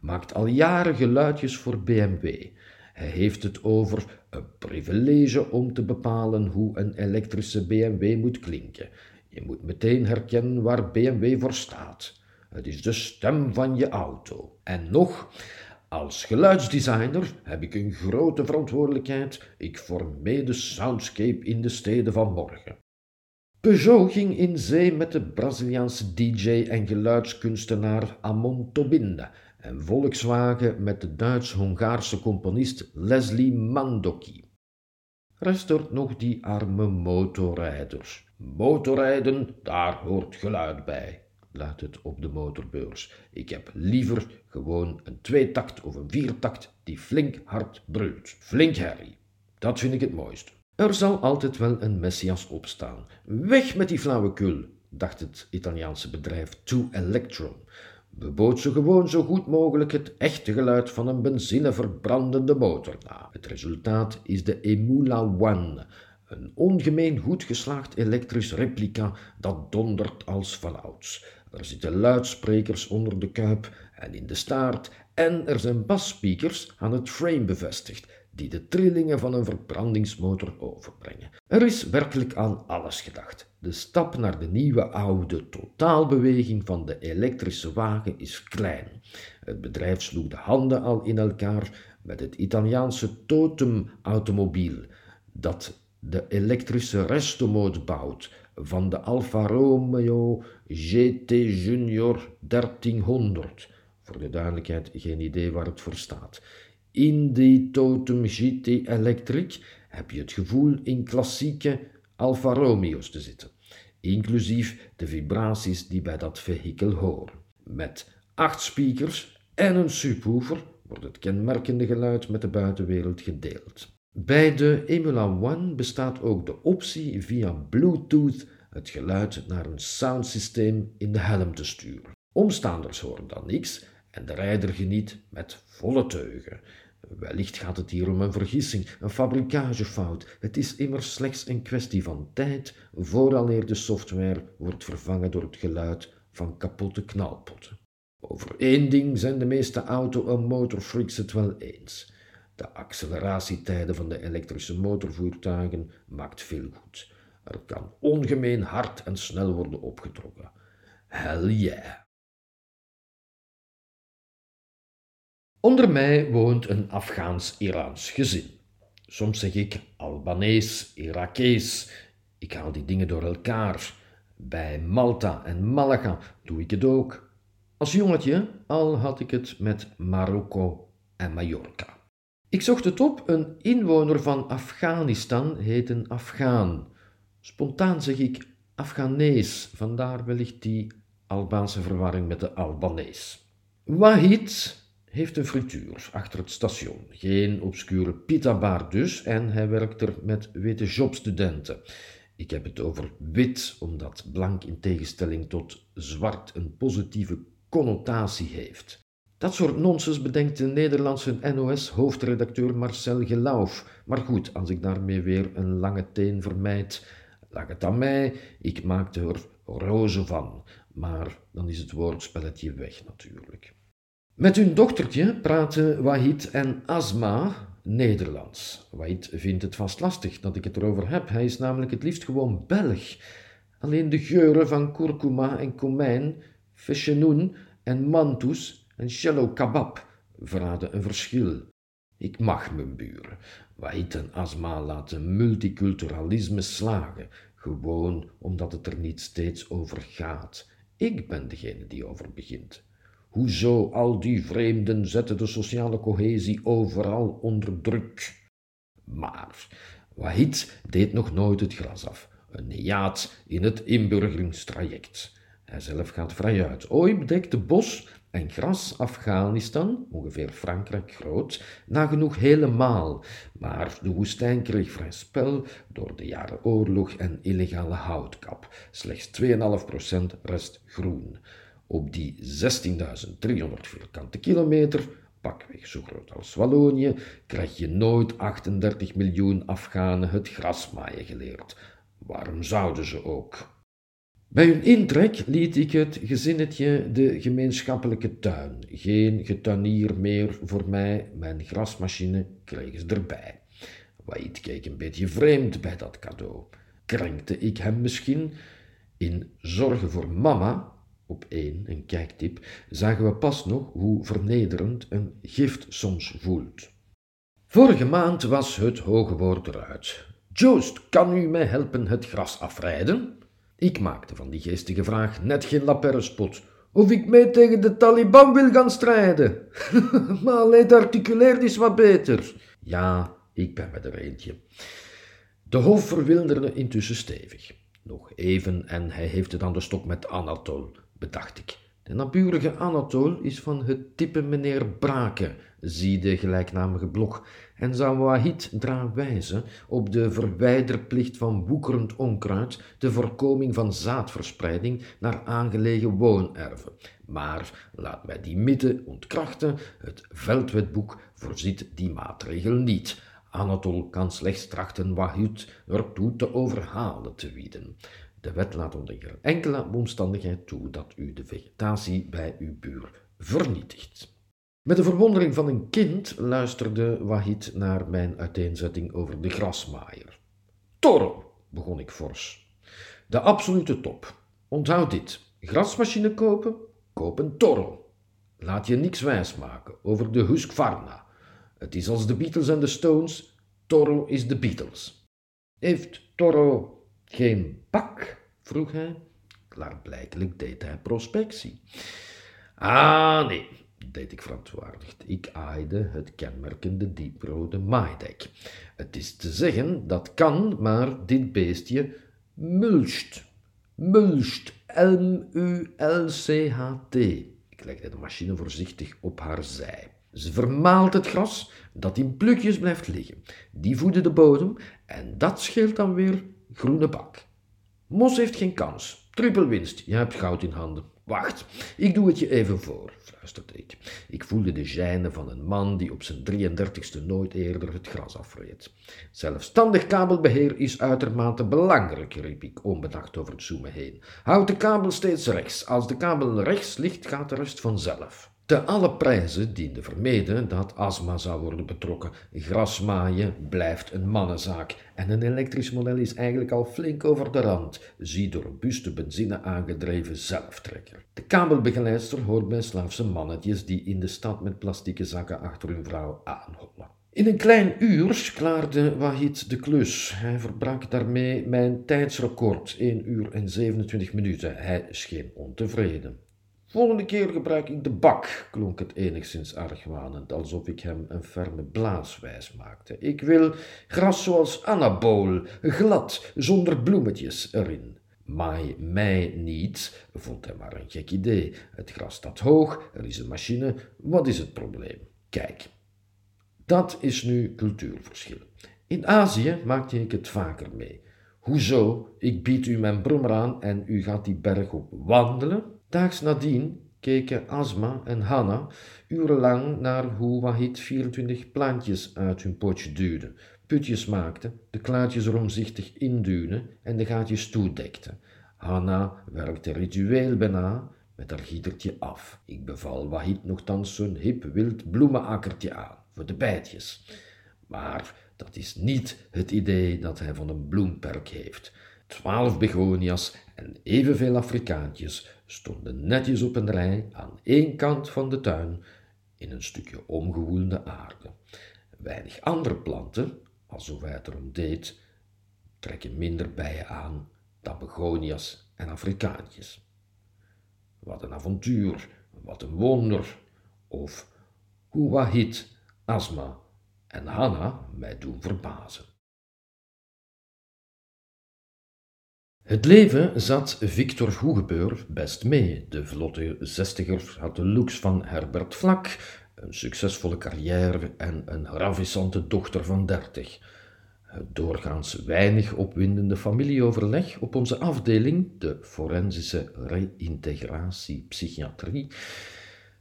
Speaker 2: maakt al jaren geluidjes voor BMW. Hij heeft het over een privilege om te bepalen hoe een elektrische BMW moet klinken. Je moet meteen herkennen waar BMW voor staat. Het is de stem van je auto. En nog, als geluidsdesigner heb ik een grote verantwoordelijkheid. Ik formeer de soundscape in de steden van morgen. Peugeot ging in zee met de Braziliaanse DJ en geluidskunstenaar Amon Tobinde en Volkswagen met de Duits-Hongaarse componist Leslie Mandoki. Rest er nog die arme motorrijders. Motorrijden, daar hoort geluid bij luidt het op de motorbeurs. Ik heb liever gewoon een tweetakt of een viertakt die flink hard brult. Flink herrie. Dat vind ik het mooist. Er zal altijd wel een Messias opstaan. Weg met die flauwekul, dacht het Italiaanse bedrijf To Electron. We bootsen gewoon zo goed mogelijk het echte geluid van een benzineverbrandende motor na. Het resultaat is de Emula One, een ongemeen goed geslaagd elektrisch replica dat dondert als vanouds. Er zitten luidsprekers onder de kuip en in de staart en er zijn basspeakers aan het frame bevestigd die de trillingen van een verbrandingsmotor overbrengen. Er is werkelijk aan alles gedacht. De stap naar de nieuwe oude totaalbeweging van de elektrische wagen is klein. Het bedrijf sloeg de handen al in elkaar met het Italiaanse Totem automobiel dat de elektrische restomode bouwt van de Alfa Romeo GT Junior 1300. Voor de duidelijkheid, geen idee waar het voor staat. In die Totem GT Electric heb je het gevoel in klassieke Alfa Romeo's te zitten, inclusief de vibraties die bij dat vehikel horen. Met acht speakers en een subwoofer wordt het kenmerkende geluid met de buitenwereld gedeeld. Bij de Emula One bestaat ook de optie via Bluetooth het geluid naar een soundsysteem in de helm te sturen. Omstaanders horen dan niks en de rijder geniet met volle teugen. Wellicht gaat het hier om een vergissing, een fabrikagefout. Het is immers slechts een kwestie van tijd vooraleer de software wordt vervangen door het geluid van kapotte knalpotten. Over één ding zijn de meeste auto- en motorfreaks het wel eens. De acceleratietijden van de elektrische motorvoertuigen maakt veel goed. Er kan ongemeen hard en snel worden opgetrokken. Hell yeah! Onder mij woont een Afghaans-Iraans gezin. Soms zeg ik Albanees, Irakees. Ik haal die dingen door elkaar. Bij Malta en Malaga doe ik het ook. Als jongetje al had ik het met Marokko en Mallorca. Ik zocht het op, een inwoner van Afghanistan heet een Afghaan. Spontaan zeg ik Afghanees, vandaar wellicht die Albaanse verwarring met de Albanees. Wahid heeft een frituur achter het station. Geen obscure pitabar dus, en hij werkt er met witte jobstudenten. Ik heb het over wit, omdat blank in tegenstelling tot zwart een positieve connotatie heeft. Dat soort nonsens bedenkt de Nederlandse NOS-hoofdredacteur Marcel Gelauf. Maar goed, als ik daarmee weer een lange teen vermijd, lag het aan mij, ik maakte er roze van. Maar dan is het woordspelletje weg natuurlijk. Met hun dochtertje praten Wahid en Asma Nederlands. Wahid vindt het vast lastig dat ik het erover heb. Hij is namelijk het liefst gewoon Belg. Alleen de geuren van kurkuma en komijn, feshenoen en mantus en shallow kabab verraden een verschil. Ik mag mijn buren. Wahid en Asma laten multiculturalisme slagen, gewoon omdat het er niet steeds over gaat. Ik ben degene die over begint. Hoezo al die vreemden zetten de sociale cohesie overal onder druk? Maar Wahid deed nog nooit het gras af. Een neaat in het inburgeringstraject. Hij zelf gaat vrijuit. Ooit bedekte bos en gras Afghanistan, ongeveer Frankrijk groot, nagenoeg helemaal, maar de woestijn kreeg vrij spel door de jaren oorlog en illegale houtkap. Slechts 2,5% rest groen. Op die 16.300 vierkante kilometer, pakweg zo groot als Wallonië, krijg je nooit 38 miljoen Afghanen het grasmaaien geleerd. Waarom zouden ze ook? Bij hun intrek liet ik het gezinnetje de gemeenschappelijke tuin. Geen getuinier meer voor mij, mijn grasmachine kregen ze erbij. Waid keek een beetje vreemd bij dat cadeau. Krenkte ik hem misschien? In zorgen voor mama op één, een kijktip, zagen we pas nog hoe vernederend een gift soms voelt. Vorige maand was het hoge woord eruit. Joost, kan u mij helpen het gras afrijden? Ik maakte van die geestige vraag net geen laperrespot. Of ik mee tegen de Taliban wil gaan strijden. maar alleen articuleer eens wat beter. Ja, ik ben met er eentje. De hof verwilderde intussen stevig. Nog even en hij heeft het aan de stok met Anatol bedacht ik. De naburige Anatol is van het type meneer Brake, zie de gelijknamige blog, en zou Wahid eraan wijzen op de verwijderplicht van woekerend onkruid, de voorkoming van zaadverspreiding naar aangelegen woonerven. Maar laat mij die mythe ontkrachten, het veldwetboek voorziet die maatregel niet. Anatol kan slechts trachten Wahid ertoe te overhalen te wieden. De wet laat onder enkele omstandigheid toe dat u de vegetatie bij uw buur vernietigt. Met de verwondering van een kind luisterde Wahid naar mijn uiteenzetting over de grasmaaier. Toro, begon ik fors. De absolute top. Onthoud dit. Grasmachine kopen? Koop een Toro. Laat je niks wijsmaken over de Husqvarna. Het is als de Beatles en de Stones. Toro is de Beatles. Heeft Toro geen bak? vroeg hij. Klaarblijkelijk deed hij prospectie. Ah, nee, deed ik verontwaardigd. Ik aaide het kenmerkende dieprode maaidek. Het is te zeggen, dat kan, maar dit beestje mulcht. Mulcht. M-U-L-C-H-T. Ik legde de machine voorzichtig op haar zij. Ze vermaalt het gras dat in plukjes blijft liggen. Die voeden de bodem en dat scheelt dan weer groene bak. Mos heeft geen kans. Trippelwinst, je hebt goud in handen. Wacht, ik doe het je even voor, fluisterde ik. Ik voelde de gêne van een man die op zijn 33ste nooit eerder het gras afreed. Zelfstandig kabelbeheer is uitermate belangrijk, riep ik onbedacht over het zoomen heen. Houd de kabel steeds rechts. Als de kabel rechts ligt, gaat de rest vanzelf. Te alle prijzen diende vermeden dat astma zou worden betrokken. Grasmaaien blijft een mannenzaak en een elektrisch model is eigenlijk al flink over de rand. Zie de robuuste benzine aangedreven zelftrekker. De kabelbegeleidster hoort bij slaafse mannetjes die in de stad met plastieke zakken achter hun vrouw aanhollen. In een klein uur klaarde Wahid de klus. Hij verbrak daarmee mijn tijdsrecord, 1 uur en 27 minuten. Hij scheen ontevreden. Volgende keer gebruik ik de bak, klonk het enigszins argwanend, alsof ik hem een ferme blaaswijs maakte. Ik wil gras zoals anabool, glad, zonder bloemetjes erin. Maai mij niet, vond hij maar een gek idee. Het gras staat hoog, er is een machine, wat is het probleem? Kijk, dat is nu cultuurverschil. In Azië maakte ik het vaker mee. Hoezo? Ik bied u mijn brommer aan en u gaat die berg op wandelen? Daags nadien keken Asma en Hanna urenlang naar hoe Wahid 24 plantjes uit hun potje duwde, putjes maakte, de klaartjes romzichtig induwde en de gaatjes toedekte. Hanna werkte ritueel bijna met haar gietertje af. Ik beval Wahid nogthans zo'n hip wild bloemenakkertje aan, voor de bijtjes. Maar dat is niet het idee dat hij van een bloemperk heeft. Twaalf begonia's en evenveel Afrikaantjes stonden netjes op een rij aan één kant van de tuin in een stukje omgewoelde aarde. Weinig andere planten, alsof hij het erom deed, trekken minder bijen aan dan begonia's en Afrikaantjes. Wat een avontuur, wat een wonder, of hoe Wahid, Asma en Hanna mij doen verbazen. Het leven zat Victor Hoegebeur best mee. De vlotte zestiger had de looks van Herbert Vlak, een succesvolle carrière en een ravissante dochter van dertig. Het doorgaans weinig opwindende familieoverleg op onze afdeling, de forensische reïntegratie psychiatrie,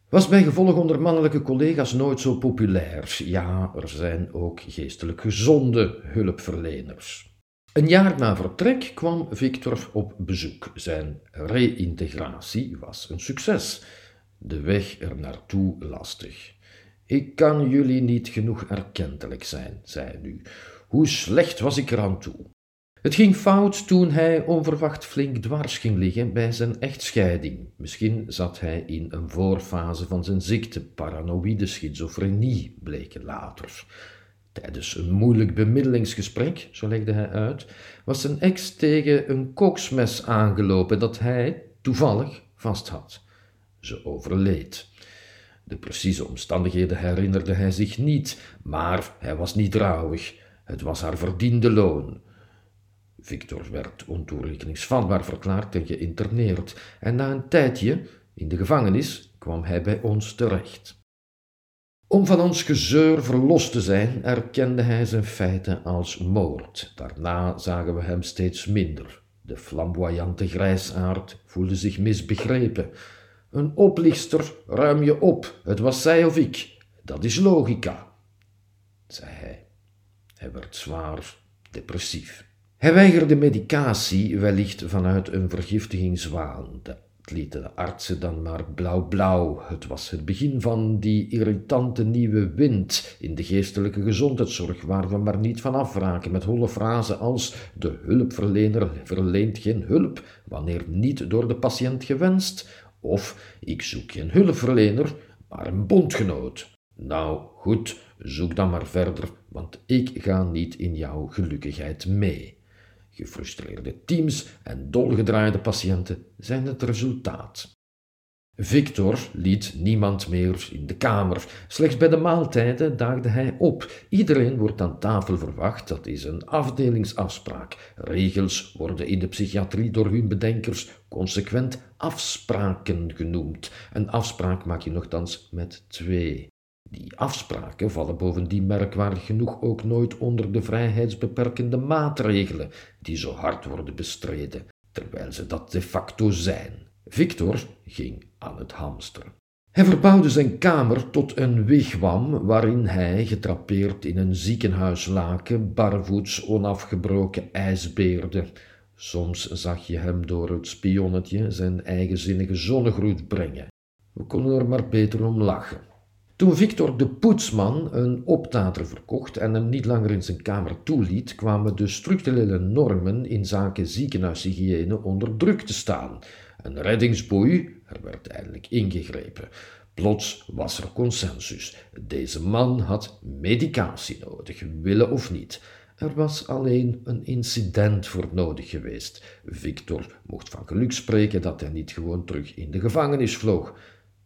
Speaker 2: was bij gevolg onder mannelijke collega's nooit zo populair. Ja, er zijn ook geestelijk gezonde hulpverleners. Een jaar na vertrek kwam Victor op bezoek. Zijn reïntegratie was een succes. De weg er naartoe lastig. Ik kan jullie niet genoeg erkentelijk zijn, zei hij nu. Hoe slecht was ik eraan toe? Het ging fout toen hij onverwacht flink dwars ging liggen bij zijn echtscheiding. Misschien zat hij in een voorfase van zijn ziekte, paranoïde schizofrenie, bleken later. Tijdens een moeilijk bemiddelingsgesprek, zo legde hij uit, was zijn ex tegen een koksmes aangelopen dat hij toevallig vast had. Ze overleed. De precieze omstandigheden herinnerde hij zich niet, maar hij was niet rouwig. Het was haar verdiende loon. Victor werd ontoerekeningsvatbaar verklaard en geïnterneerd, en na een tijdje in de gevangenis kwam hij bij ons terecht. Om van ons gezeur verlost te zijn, erkende hij zijn feiten als moord. Daarna zagen we hem steeds minder. De flamboyante grijsaard voelde zich misbegrepen. Een oplichter, ruim je op, het was zij of ik. Dat is logica, zei hij. Hij werd zwaar depressief. Hij weigerde medicatie, wellicht vanuit een vergiftigingswaan. Dat lieten de artsen dan maar blauw-blauw. Het was het begin van die irritante nieuwe wind in de geestelijke gezondheidszorg, waar we maar niet van afraken met holle frasen als de hulpverlener verleent geen hulp wanneer niet door de patiënt gewenst, of ik zoek geen hulpverlener, maar een bondgenoot. Nou, goed, zoek dan maar verder, want ik ga niet in jouw gelukkigheid mee. Gefrustreerde teams en dolgedraaide patiënten zijn het resultaat. Victor liet niemand meer in de kamer. Slechts bij de maaltijden daagde hij op. Iedereen wordt aan tafel verwacht, dat is een afdelingsafspraak. Regels worden in de psychiatrie door hun bedenkers consequent afspraken genoemd. Een afspraak maak je nogthans met twee. Die afspraken vallen bovendien merkwaardig genoeg ook nooit onder de vrijheidsbeperkende maatregelen die zo hard worden bestreden, terwijl ze dat de facto zijn. Victor ging aan het hamsteren. Hij verbouwde zijn kamer tot een wigwam waarin hij, getrapeerd in een ziekenhuislaken, barvoets onafgebroken ijsbeerde. Soms zag je hem door het spionnetje zijn eigenzinnige zonnegroet brengen. We konden er maar beter om lachen. Toen Victor de poetsman een optater verkocht en hem niet langer in zijn kamer toeliet, kwamen de structurele normen in zaken ziekenhuishygiëne onder druk te staan. Een reddingsboei, er werd eindelijk ingegrepen. Plots was er consensus. Deze man had medicatie nodig, willen of niet. Er was alleen een incident voor nodig geweest. Victor mocht van geluk spreken dat hij niet gewoon terug in de gevangenis vloog.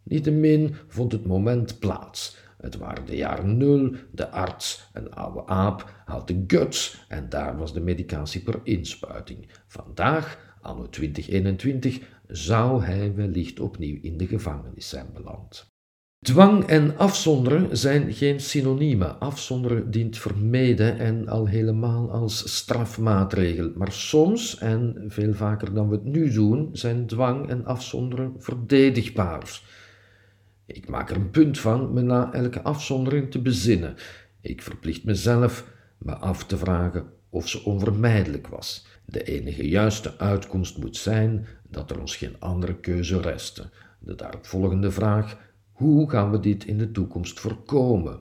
Speaker 2: Niettemin vond het moment plaats. Het waren de jaren nul, de arts, een oude aap, had de guts en daar was de medicatie per inspuiting. Vandaag, anno 2021, zou hij wellicht opnieuw in de gevangenis zijn beland. Dwang en afzonderen zijn geen synoniemen. Afzonderen dient vermeden en al helemaal als strafmaatregel. Maar soms, en veel vaker dan we het nu doen, zijn dwang en afzonderen verdedigbaar. Ik maak er een punt van me na elke afzondering te bezinnen. Ik verplicht mezelf me af te vragen of ze onvermijdelijk was. De enige juiste uitkomst moet zijn dat er ons geen andere keuze restte. De daaropvolgende vraag: hoe gaan we dit in de toekomst voorkomen?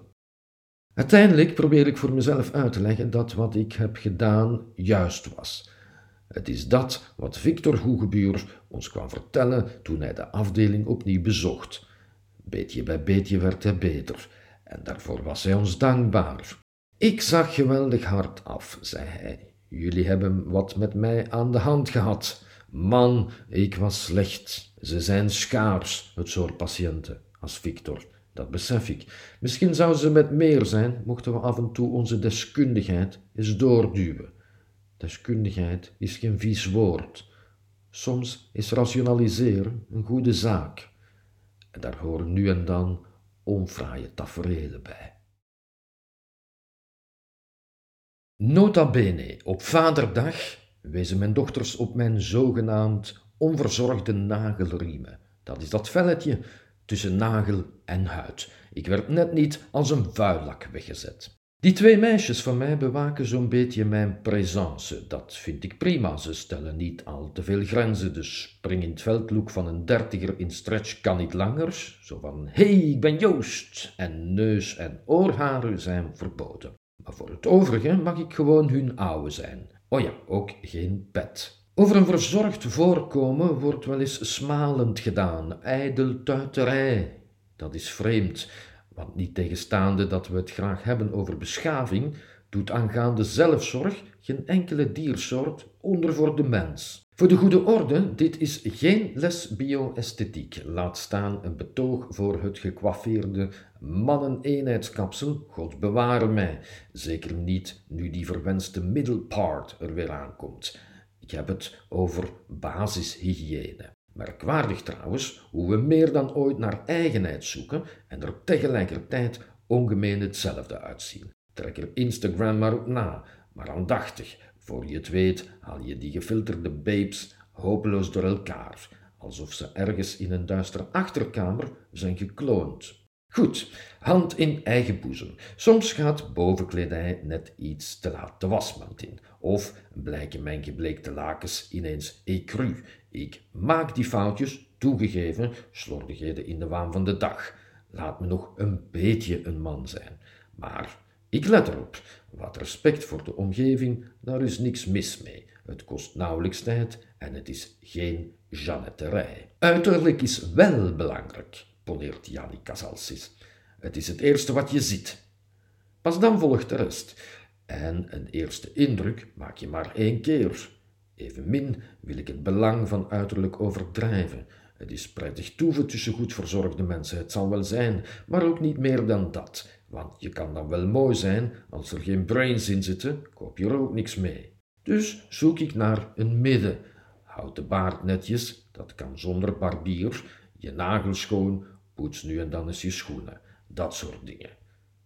Speaker 2: Uiteindelijk probeer ik voor mezelf uit te leggen dat wat ik heb gedaan juist was. Het is dat wat Victor Hoegebuur ons kwam vertellen toen hij de afdeling opnieuw bezocht. Beetje bij beetje werd hij beter, en daarvoor was hij ons dankbaar. Ik zag geweldig hard af, zei hij. Jullie hebben wat met mij aan de hand gehad. Man, ik was slecht. Ze zijn schaars, het soort patiënten, als Victor. Dat besef ik. Misschien zouden ze met meer zijn, mochten we af en toe onze deskundigheid eens doorduwen. Deskundigheid is geen vies woord. Soms is rationaliseren een goede zaak. En daar horen nu en dan onfraaie tafereelen bij. Nota bene, op vaderdag wezen mijn dochters op mijn zogenaamd onverzorgde nagelriemen. Dat is dat velletje tussen nagel en huid. Ik werd net niet als een vuillak weggezet. Die twee meisjes van mij bewaken zo'n beetje mijn présence. Dat vind ik prima. Ze stellen niet al te veel grenzen. De springend veldlook van een dertiger in stretch kan niet langer. Zo van, hey, ik ben Joost. En neus en oorharen zijn verboden. Maar voor het overige mag ik gewoon hun ouwe zijn. Oh ja, ook geen pet. Over een verzorgd voorkomen wordt wel eens smalend gedaan, ijdel tuiterij. Dat is vreemd. Want niet tegenstaande dat we het graag hebben over beschaving, doet aangaande zelfzorg geen enkele diersoort onder voor de mens. Voor de goede orde, dit is geen les bio-esthetiek. Laat staan een betoog voor het gekwaffeerde mannen-eenheidskapsel, God beware mij. Zeker niet nu die verwenste middle part er weer aankomt. Ik heb het over basishygiëne. Merkwaardig trouwens hoe we meer dan ooit naar eigenheid zoeken en er tegelijkertijd ongemeen hetzelfde uitzien. Trek er Instagram maar op na, maar aandachtig. Voor je het weet haal je die gefilterde babes hopeloos door elkaar, alsof ze ergens in een duistere achterkamer zijn gekloond. Goed, hand in eigen boezem. Soms gaat bovenkledij net iets te laat de wasmand in. Of blijken mijn gebleekte lakens ineens ecru. Ik maak die foutjes, toegegeven, slordigheden in de waan van de dag. Laat me nog een beetje een man zijn. Maar ik let erop. Wat respect voor de omgeving, daar is niks mis mee. Het kost nauwelijks tijd en het is geen Jeannetterij. Uiterlijk is wel belangrijk poneert Janni Casalsis. Het is het eerste wat je ziet. Pas dan volgt de rest. En een eerste indruk maak je maar één keer. Evenmin wil ik het belang van uiterlijk overdrijven. Het is prettig toeven tussen goed verzorgde mensen, het zal wel zijn, maar ook niet meer dan dat. Want je kan dan wel mooi zijn, als er geen brains in zitten, koop je er ook niks mee. Dus zoek ik naar een midden. Houd de baard netjes, dat kan zonder barbier, je nagels schoon, Poets nu en dan eens je schoenen. Dat soort dingen.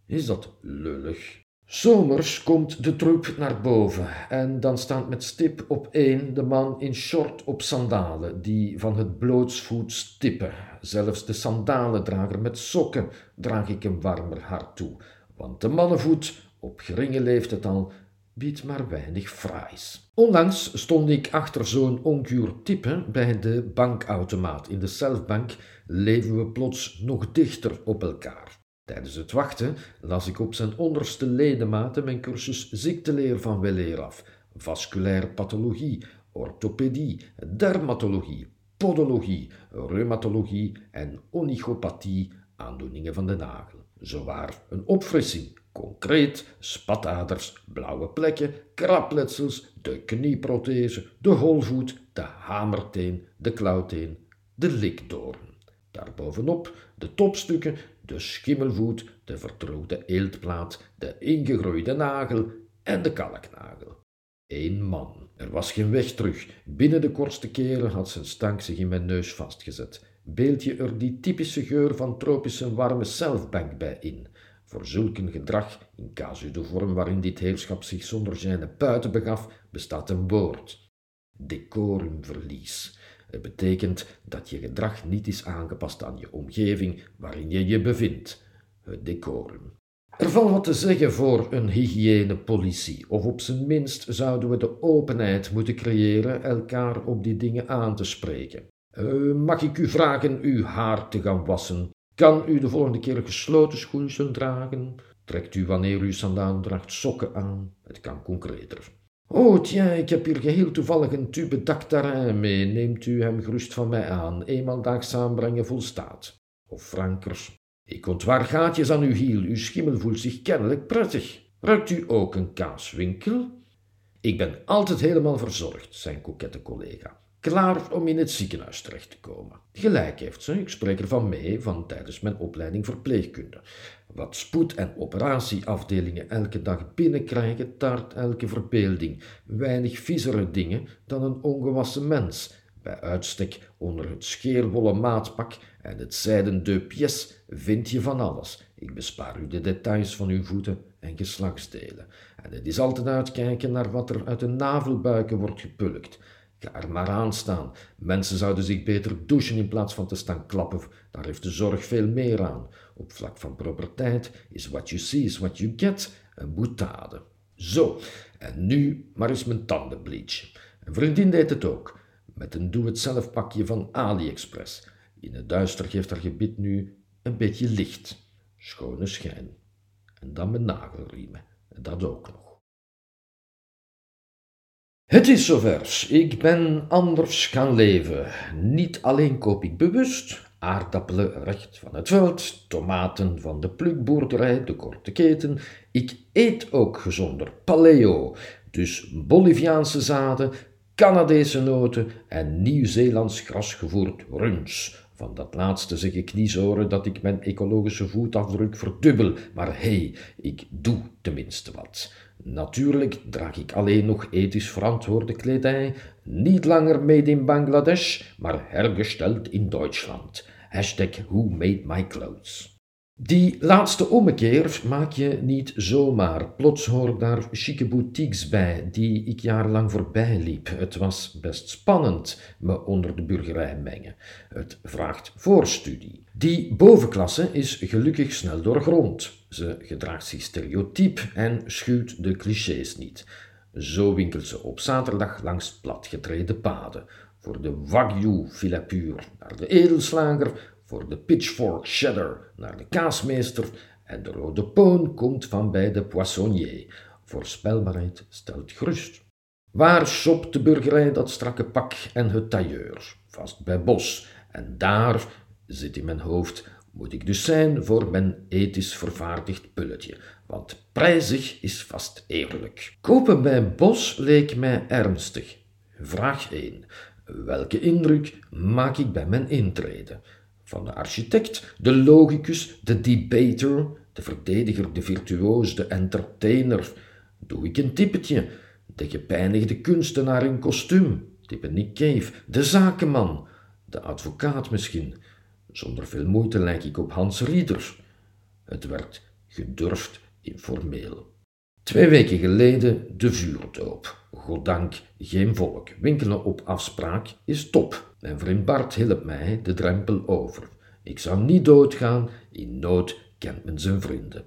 Speaker 2: Is dat lullig? Zomers komt de troep naar boven en dan staat met stip op één de man in short op sandalen, die van het blootsvoet stippen. Zelfs de sandalendrager met sokken draag ik een warmer hart toe, want de mannenvoet, op geringe leeftijd al, biedt maar weinig fraais. Onlangs stond ik achter zo'n onguur type bij de bankautomaat. In de zelfbank leven we plots nog dichter op elkaar. Tijdens het wachten las ik op zijn onderste ledematen mijn cursus ziekteleer van weleer af. Vasculaire pathologie, orthopedie, dermatologie, podologie, reumatologie en onigopathie, aandoeningen van de nagel. Zowaar een opfrissing Concreet, spataders, blauwe plekken, krapletsels, de knieprothese, de holvoet, de hamerteen, de klauwteen, de likdoorn. Daarbovenop de topstukken, de schimmelvoet, de vertrouwde eeltplaat, de ingegroeide nagel en de kalknagel. Eén man. Er was geen weg terug. Binnen de kortste keren had zijn stank zich in mijn neus vastgezet. Beeld je er die typische geur van tropische warme zelfbank bij in. Voor zulk een gedrag, in casu de vorm waarin dit heerschap zich zonder gêne buiten begaf, bestaat een woord. Decorumverlies. Het betekent dat je gedrag niet is aangepast aan je omgeving waarin je je bevindt. Het decorum. Er valt wat te zeggen voor een hygiënepolitie, of op zijn minst zouden we de openheid moeten creëren elkaar op die dingen aan te spreken. Uh, mag ik u vragen uw haar te gaan wassen? Kan u de volgende keer gesloten schoenen dragen? Trekt u wanneer u sandalen draagt sokken aan? Het kan concreter. Oh, tja, ik heb hier geheel toevallig een tube dactarin mee. Neemt u hem gerust van mij aan. Eenmaal daags aanbrengen volstaat. Of frankers. Ik ontwaar gaatjes aan uw hiel. Uw schimmel voelt zich kennelijk prettig. Ruikt u ook een kaaswinkel? Ik ben altijd helemaal verzorgd, zijn kokette collega klaar om in het ziekenhuis terecht te komen. Gelijk heeft ze, ik spreek ervan mee van tijdens mijn opleiding verpleegkunde. Wat spoed- en operatieafdelingen elke dag binnenkrijgen, taart elke verbeelding. Weinig viezere dingen dan een ongewassen mens. Bij uitstek onder het scheerwollen maatpak en het zijden de vind je van alles. Ik bespaar u de details van uw voeten en geslachtsdelen. En het is altijd uitkijken naar wat er uit de navelbuiken wordt gepulkt. Ga er maar aan staan. Mensen zouden zich beter douchen in plaats van te staan klappen. Daar heeft de zorg veel meer aan. Op vlak van properteit is what you see is what you get een boetade. Zo, en nu maar eens mijn tanden. Een vriendin deed het ook, met een doe-het-zelf pakje van AliExpress. In het duister geeft haar gebit nu een beetje licht. Schone schijn. En dan mijn nagelriemen, dat ook nog. Het is zover. Ik ben anders gaan leven. Niet alleen koop ik bewust aardappelen recht van het veld, tomaten van de plukboerderij, de korte keten. Ik eet ook gezonder, paleo, dus Boliviaanse zaden, Canadese noten en Nieuw-Zeelands grasgevoerd runs. Van dat laatste zeg ik niet zoren dat ik mijn ecologische voetafdruk verdubbel, maar hé, hey, ik doe tenminste wat. Natuurlijk draag ik alleen nog ethisch verantwoorde kledij, niet langer made in Bangladesh, maar hergesteld in Duitsland. Hashtag who made my clothes. Die laatste ommekeer maak je niet zomaar. Plots hoor daar chique boutiques bij die ik jarenlang voorbij liep. Het was best spannend me onder de burgerij mengen. Het vraagt voorstudie. Die bovenklasse is gelukkig snel doorgrond. Ze gedraagt zich stereotyp en schuwt de clichés niet. Zo winkelt ze op zaterdag langs platgetreden paden. Voor de Wagyu filet naar de edelslager, voor de pitchfork cheddar naar de kaasmeester en de rode poon komt van bij de poissonnier. Voorspelbaarheid stelt gerust. Waar shopt de burgerij dat strakke pak en het tailleur? Vast bij Bos. En daar zit in mijn hoofd moet ik dus zijn voor mijn ethisch vervaardigd pulletje, want prijzig is vast eerlijk. Kopen bij Bos leek mij ernstig. Vraag 1. Welke indruk maak ik bij mijn intrede? Van de architect, de logicus, de debater, de verdediger, de virtuoos, de entertainer. Doe ik een typetje, de gepijnigde kunstenaar in kostuum, type Nick Cave, de zakenman, de advocaat misschien. Zonder veel moeite lijk ik op Hans Rieder. Het werd gedurfd informeel. Twee weken geleden de vuurdoop. Goddank geen volk. Winkelen op afspraak is top. Mijn vriend Bart hielp mij de drempel over. Ik zou niet doodgaan, in nood kent men zijn vrienden.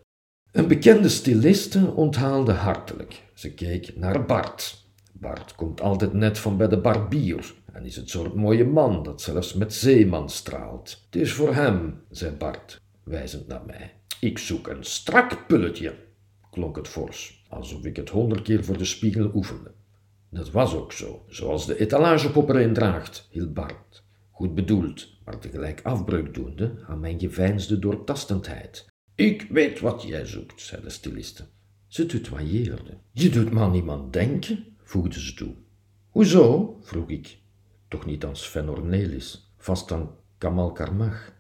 Speaker 2: Een bekende stiliste onthaalde hartelijk. Ze keek naar Bart. Bart komt altijd net van bij de barbier en is het soort mooie man dat zelfs met zeeman straalt. Het is voor hem, zei Bart, wijzend naar mij. Ik zoek een strak pulletje, klonk het fors, alsof ik het honderd keer voor de spiegel oefende. Dat was ook zo, zoals de etalagepop erin draagt, hield Bart. Goed bedoeld, maar tegelijk afbreuk doende aan mijn geveinsde doortastendheid. Ik weet wat jij zoekt, zei de stiliste. Ze tutoyeerde. Je doet me aan iemand denken, voegde ze toe. Hoezo? vroeg ik. Toch niet aan Sven Ornelis, vast aan Kamal Karmach,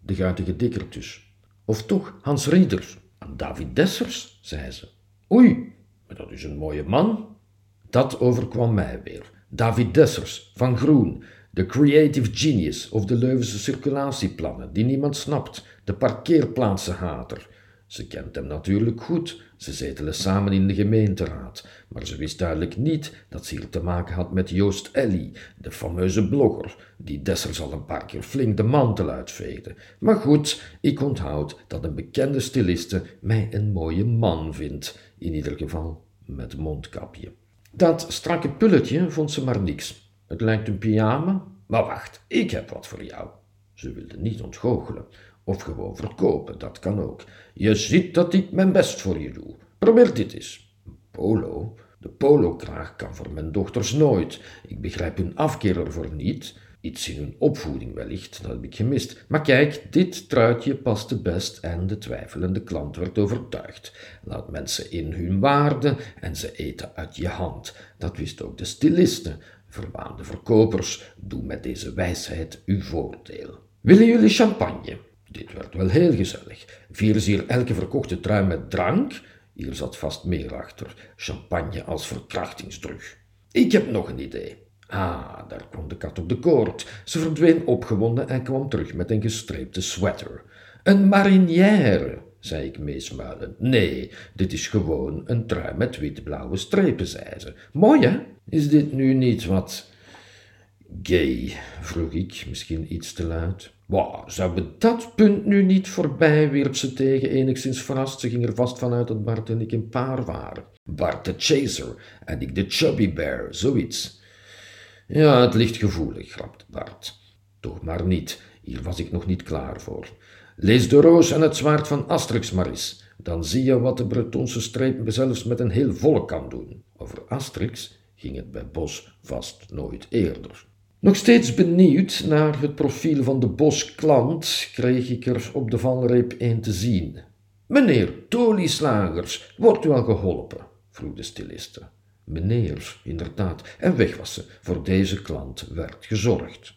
Speaker 2: de guitige dikker dus. Of toch Hans Rieder, aan David Dessers, zei ze. Oei, maar dat is een mooie man. Dat overkwam mij weer. David Dessers, van Groen, de creative genius of de Leuvense circulatieplannen, die niemand snapt, de parkeerplaatsenhater. Ze kent hem natuurlijk goed, ze zetelen samen in de gemeenteraad, maar ze wist duidelijk niet dat ze hier te maken had met Joost Ellie, de fameuze blogger, die Dessers al een paar keer flink de mantel uitveegde. Maar goed, ik onthoud dat een bekende stiliste mij een mooie man vindt, in ieder geval met mondkapje. Dat strakke pulletje vond ze maar niks. Het lijkt een pyjama, maar wacht, ik heb wat voor jou. Ze wilde niet ontgoochelen, of gewoon verkopen, dat kan ook. Je ziet dat ik mijn best voor je doe. Probeer dit eens. Polo? De polokraag kan voor mijn dochters nooit. Ik begrijp hun afkeer ervoor niet. Iets in hun opvoeding wellicht, dat heb ik gemist. Maar kijk, dit truitje paste best en de twijfelende klant werd overtuigd. Laat mensen in hun waarde en ze eten uit je hand. Dat wist ook de stiliste. Verwaande verkopers, doe met deze wijsheid uw voordeel. Willen jullie champagne? Dit werd wel heel gezellig. Vieren ze hier elke verkochte trui met drank? Hier zat vast meer achter. Champagne als verkrachtingsdrug. Ik heb nog een idee. Ah, daar kwam de kat op de koord. Ze verdween opgewonden en kwam terug met een gestreepte sweater. Een marinière, zei ik meesmuilend. Nee, dit is gewoon een trui met wit-blauwe strepen, zei ze. Mooi, hè? Is dit nu niet wat gay? vroeg ik, misschien iets te luid. Wow, zou we dat punt nu niet voorbij, wierp ze tegen, enigszins verrast. Ze ging er vast vanuit dat Bart en ik een paar waren. Bart de chaser en ik de chubby bear, zoiets. Ja, het ligt gevoelig, grapte Bart. Toch maar niet, hier was ik nog niet klaar voor. Lees de roos en het zwaard van Asterix maar eens. Dan zie je wat de Bretonse streep zelfs met een heel volk kan doen. Over Asterix ging het bij Bos vast nooit eerder. Nog steeds benieuwd naar het profiel van de Bos-klant, kreeg ik er op de valreep een te zien. Meneer Slagers, wordt u al geholpen? vroeg de stiliste. Meneer, inderdaad, en weg was ze. Voor deze klant werd gezorgd.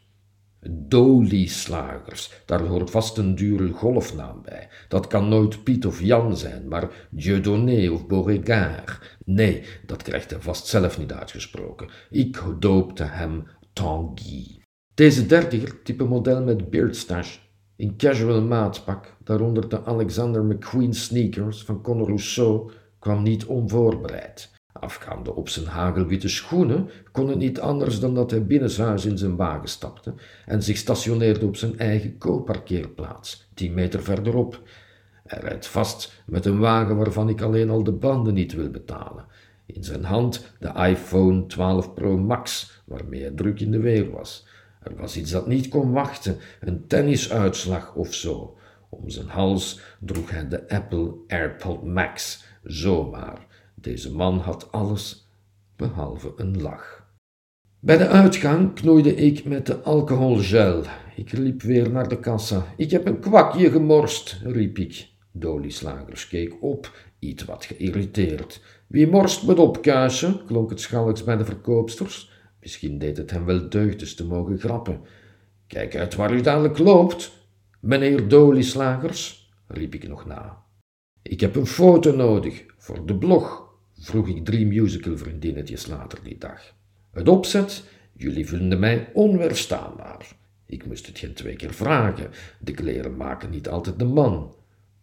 Speaker 2: Slagers, daar hoort vast een dure golfnaam bij. Dat kan nooit Piet of Jan zijn, maar Dieudonné of Beauregard. Nee, dat krijgt hij vast zelf niet uitgesproken. Ik doopte hem Deze dertiger, type model met beardstache, in casual maatpak, daaronder de Alexander McQueen sneakers van Conor Rousseau, kwam niet onvoorbereid. Afgaande op zijn hagelwitte schoenen kon het niet anders dan dat hij binnenshuis in zijn wagen stapte en zich stationeerde op zijn eigen co-parkeerplaats, tien meter verderop. Hij rijdt vast met een wagen waarvan ik alleen al de banden niet wil betalen. In zijn hand de iPhone 12 Pro Max, waarmee hij druk in de weer was. Er was iets dat niet kon wachten, een tennisuitslag of zo. Om zijn hals droeg hij de Apple AirPod Max, zomaar. Deze man had alles behalve een lach. Bij de uitgang knoeide ik met de alcoholgel. Ik liep weer naar de kassa. Ik heb een kwakje gemorst, riep ik. Dolly Slagers keek op, iets wat geïrriteerd. Wie morst met opkuisen? klonk het schalks bij de verkoopsters. Misschien deed het hem wel deugd te mogen grappen. Kijk uit waar u dadelijk loopt, meneer Dolly Slagers, riep ik nog na. Ik heb een foto nodig voor de blog, vroeg ik drie musicalvriendinnetjes later die dag. Het opzet, jullie vinden mij onweerstaanbaar. Ik moest het geen twee keer vragen, de kleren maken niet altijd de man.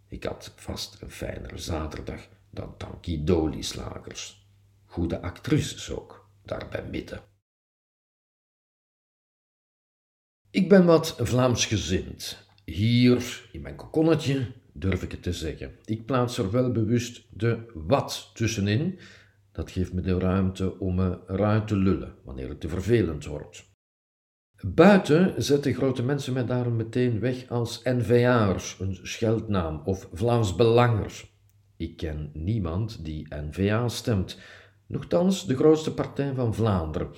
Speaker 2: Ik had vast een fijnere zaterdag dan Tanky Dolly Slagers. Goede actrices ook, daarbij midden. Ik ben wat Vlaamsgezind. Hier, in mijn kokonnetje, durf ik het te zeggen. Ik plaats er wel bewust de wat tussenin. Dat geeft me de ruimte om me eruit te lullen wanneer het te vervelend wordt. Buiten zetten grote mensen mij daarom meteen weg als NVA'ers, een scheldnaam, of Vlaams Belangers. Ik ken niemand die NVA stemt, nochtans de grootste partij van Vlaanderen.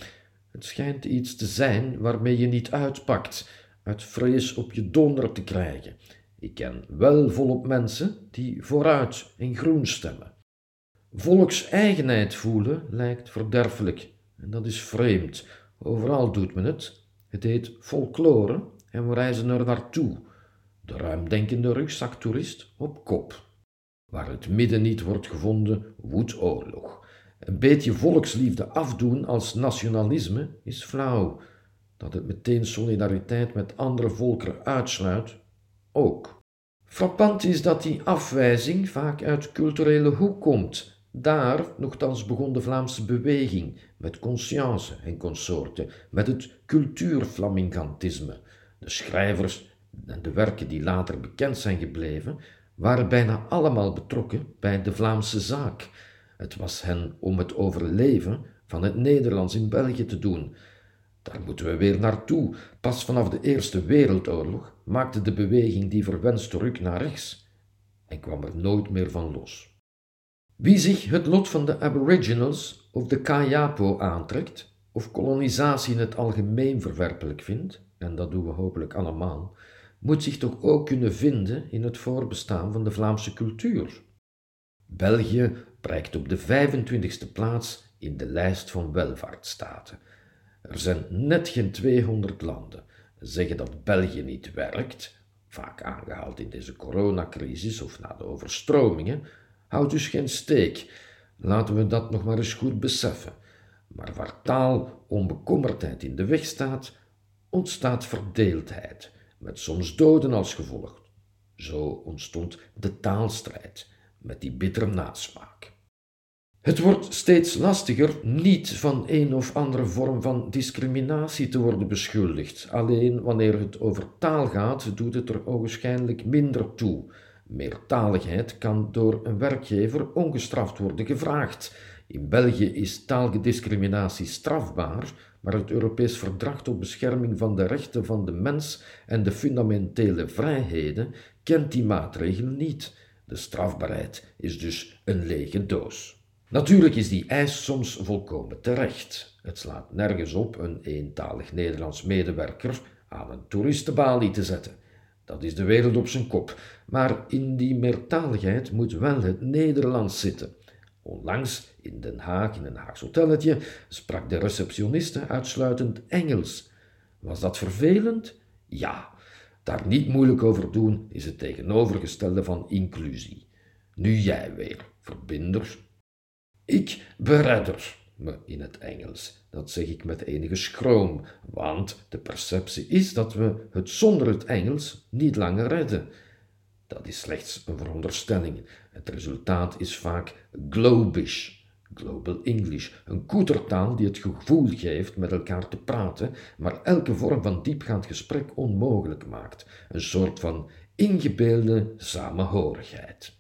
Speaker 2: Het schijnt iets te zijn waarmee je niet uitpakt, uit vrees op je donder te krijgen. Ik ken wel volop mensen die vooruit en groen stemmen. Volkseigenheid voelen lijkt verderfelijk en dat is vreemd. Overal doet men het. Het heet folklore en we reizen er naartoe. De ruimdenkende rugzaktoerist op kop. Waar het midden niet wordt gevonden, woedt oorlog. Een beetje volksliefde afdoen als nationalisme is flauw. Dat het meteen solidariteit met andere volkeren uitsluit, ook. Frappant is dat die afwijzing vaak uit culturele hoek komt. Daar, nogthans, begon de Vlaamse beweging, met conscience en consorten, met het cultuurflamingantisme. De schrijvers en de werken die later bekend zijn gebleven, waren bijna allemaal betrokken bij de Vlaamse zaak. Het was hen om het overleven van het Nederlands in België te doen. Daar moeten we weer naartoe. Pas vanaf de Eerste Wereldoorlog maakte de beweging die verwenste ruk naar rechts en kwam er nooit meer van los. Wie zich het lot van de Aboriginals of de Kayapo aantrekt, of kolonisatie in het algemeen verwerpelijk vindt, en dat doen we hopelijk allemaal, moet zich toch ook kunnen vinden in het voorbestaan van de Vlaamse cultuur. België prijkt op de 25e plaats in de lijst van welvaartsstaten. Er zijn net geen 200 landen zeggen dat België niet werkt, vaak aangehaald in deze coronacrisis of na de overstromingen, houdt dus geen steek. Laten we dat nog maar eens goed beseffen. Maar waar taal onbekommerdheid in de weg staat, ontstaat verdeeldheid met soms doden als gevolg. Zo ontstond de taalstrijd met die bittere nasmaak. Het wordt steeds lastiger niet van een of andere vorm van discriminatie te worden beschuldigd. Alleen wanneer het over taal gaat, doet het er ogenschijnlijk minder toe. Meertaligheid kan door een werkgever ongestraft worden gevraagd. In België is taalgediscriminatie strafbaar, maar het Europees Verdrag tot bescherming van de rechten van de mens en de fundamentele vrijheden kent die maatregel niet. De strafbaarheid is dus een lege doos. Natuurlijk is die eis soms volkomen terecht. Het slaat nergens op een eentalig Nederlands medewerker aan een toeristenbalie te zetten. Dat is de wereld op zijn kop. Maar in die meertaligheid moet wel het Nederlands zitten. Onlangs in Den Haag, in een Haags hotelletje, sprak de receptioniste uitsluitend Engels. Was dat vervelend? Ja. Daar niet moeilijk over doen is het tegenovergestelde van inclusie. Nu jij weer, verbinder. Ik beredder me in het Engels. Dat zeg ik met enige schroom, want de perceptie is dat we het zonder het Engels niet langer redden. Dat is slechts een veronderstelling. Het resultaat is vaak globish, global English, een koetertaal die het gevoel geeft met elkaar te praten, maar elke vorm van diepgaand gesprek onmogelijk maakt, een soort van ingebeelde samenhorigheid.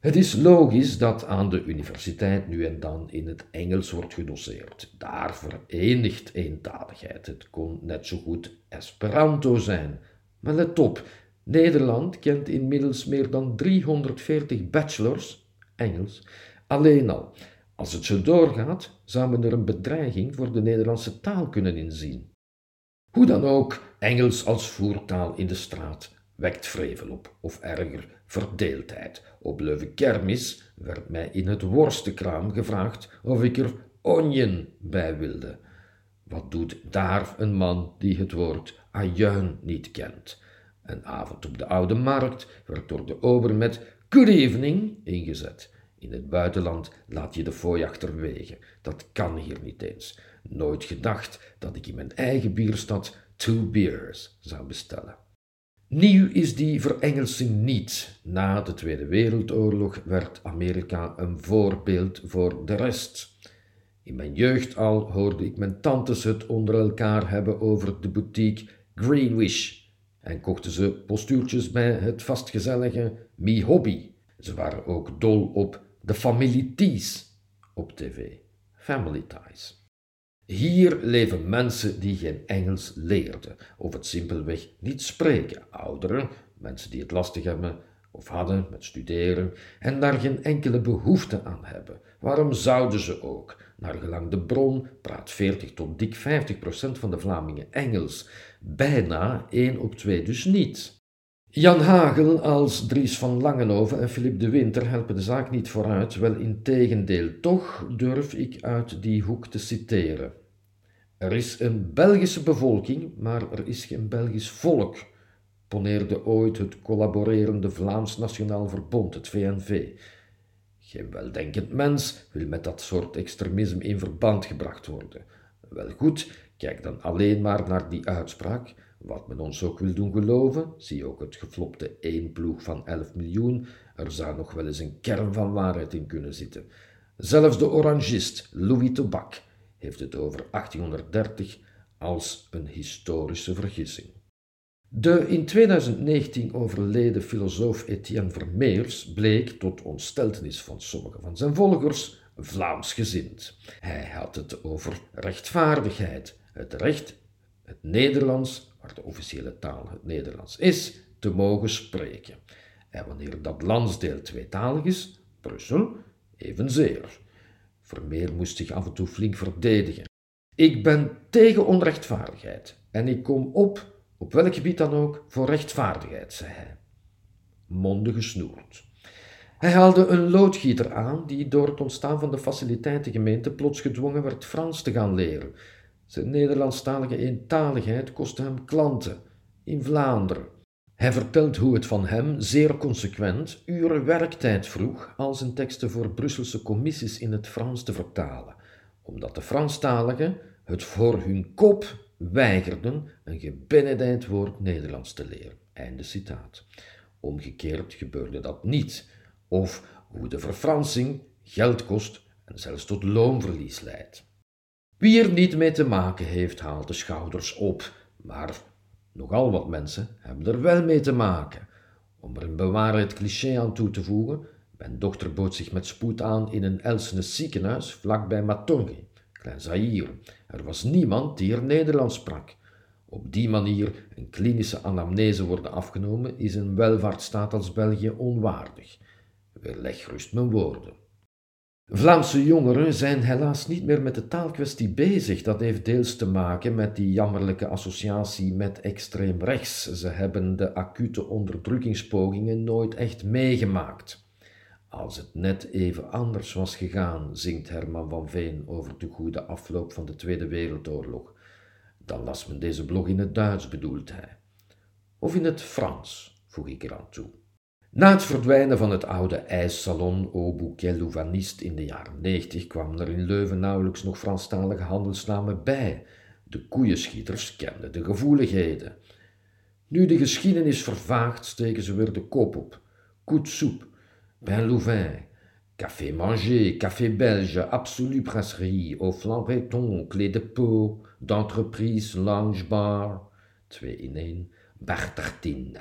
Speaker 2: Het is logisch dat aan de universiteit nu en dan in het Engels wordt gedoseerd. Daar verenigt eentaligheid. Het kon net zo goed Esperanto zijn. Maar let op, Nederland kent inmiddels meer dan 340 bachelors Engels. Alleen al, als het zo doorgaat, zou men er een bedreiging voor de Nederlandse taal kunnen inzien. Hoe dan ook, Engels als voertaal in de straat wekt vrevel op, of erger, verdeeldheid. Op Leuven Kermis werd mij in het worstenkraam gevraagd of ik er onion bij wilde. Wat doet daar een man die het woord ajuin niet kent? Een avond op de Oude Markt werd door de ober met good evening ingezet. In het buitenland laat je de fooi achterwege. Dat kan hier niet eens. Nooit gedacht dat ik in mijn eigen bierstad two beers zou bestellen. Nieuw is die verengelsing niet. Na de Tweede Wereldoorlog werd Amerika een voorbeeld voor de rest. In mijn jeugd al hoorde ik mijn tantes het onder elkaar hebben over de boutique Greenwich en kochten ze postuurtjes bij het vastgezellige Me Hobby. Ze waren ook dol op de Family Ties op tv, Family Ties. Hier leven mensen die geen Engels leerden, of het simpelweg niet spreken, ouderen, mensen die het lastig hebben of hadden met studeren en daar geen enkele behoefte aan hebben. Waarom zouden ze ook? Naar gelang de bron praat 40 tot dik 50 procent van de Vlamingen Engels, bijna 1 op 2 dus niet. Jan Hagel als Dries van Langenhoven en Philippe de Winter helpen de zaak niet vooruit, wel in tegendeel. Toch durf ik uit die hoek te citeren. Er is een Belgische bevolking, maar er is geen Belgisch volk, poneerde ooit het collaborerende Vlaams Nationaal Verbond, het VNV. Geen weldenkend mens wil met dat soort extremisme in verband gebracht worden. Wel goed, kijk dan alleen maar naar die uitspraak. Wat men ons ook wil doen geloven, zie ook het geflopte één ploeg van 11 miljoen, er zou nog wel eens een kern van waarheid in kunnen zitten. Zelfs de orangist Louis Tobac heeft het over 1830 als een historische vergissing. De in 2019 overleden filosoof Etienne Vermeers bleek, tot ontsteltenis van sommige van zijn volgers, Vlaamsgezind. Hij had het over rechtvaardigheid, het recht, het Nederlands, de officiële taal het Nederlands is, te mogen spreken. En wanneer dat landsdeel tweetalig is, Brussel, evenzeer. Vermeer moest zich af en toe flink verdedigen. Ik ben tegen onrechtvaardigheid en ik kom op op welk gebied dan ook, voor rechtvaardigheid, zei hij. Monden gesnoerd. Hij haalde een loodgieter aan die door het ontstaan van de faciliteitengemeente plots gedwongen werd Frans te gaan leren. Zijn Nederlandstalige eentaligheid kostte hem klanten in Vlaanderen. Hij vertelt hoe het van hem zeer consequent uren werktijd vroeg al zijn teksten voor Brusselse commissies in het Frans te vertalen, omdat de Franstaligen het voor hun kop weigerden een gebenedijd woord Nederlands te leren. Einde citaat. Omgekeerd gebeurde dat niet, of hoe de verfransing geld kost en zelfs tot loonverlies leidt. Wie er niet mee te maken heeft, haalt de schouders op, maar nogal wat mensen hebben er wel mee te maken. Om er een bewaarheid cliché aan toe te voegen, mijn dochter bood zich met spoed aan in een Elsene ziekenhuis vlakbij Matonge. Klein Zaire. Er was niemand die er Nederlands sprak. Op die manier een klinische anamnese worden afgenomen is een welvaartsstaat als België onwaardig. Weerleg gerust mijn woorden. Vlaamse jongeren zijn helaas niet meer met de taalkwestie bezig. Dat heeft deels te maken met die jammerlijke associatie met extreem rechts. Ze hebben de acute onderdrukkingspogingen nooit echt meegemaakt. Als het net even anders was gegaan, zingt Herman van Veen over de goede afloop van de Tweede Wereldoorlog, dan las men deze blog in het Duits, bedoelt hij. Of in het Frans, voeg ik eraan toe. Na het verdwijnen van het oude ijssalon Au Bouquet Louvaniste in de jaren 90 kwamen er in Leuven nauwelijks nog Franstalige handelsnamen bij. De koeienschieters kenden de gevoeligheden. Nu de geschiedenis vervaagt, steken ze weer de kop op. Koet soep, Pain Louvain, Café Manger, Café Belge, Absolue Brasserie, Au Flanc Breton, Clé de Peau, d'entreprise, Lounge Bar, twee in één, Bartartine.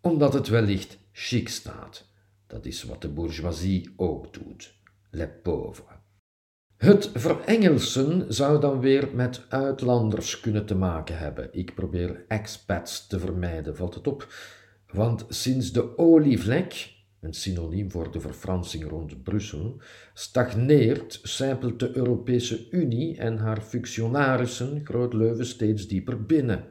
Speaker 2: Omdat het wellicht chic staat. Dat is wat de bourgeoisie ook doet. Les pauvres. Het verengelsen zou dan weer met uitlanders kunnen te maken hebben. Ik probeer expats te vermijden, valt het op. Want sinds de olievlek een synoniem voor de verfransing rond Brussel, stagneert, zijpelt de Europese Unie en haar functionarissen Groot-Leuven steeds dieper binnen.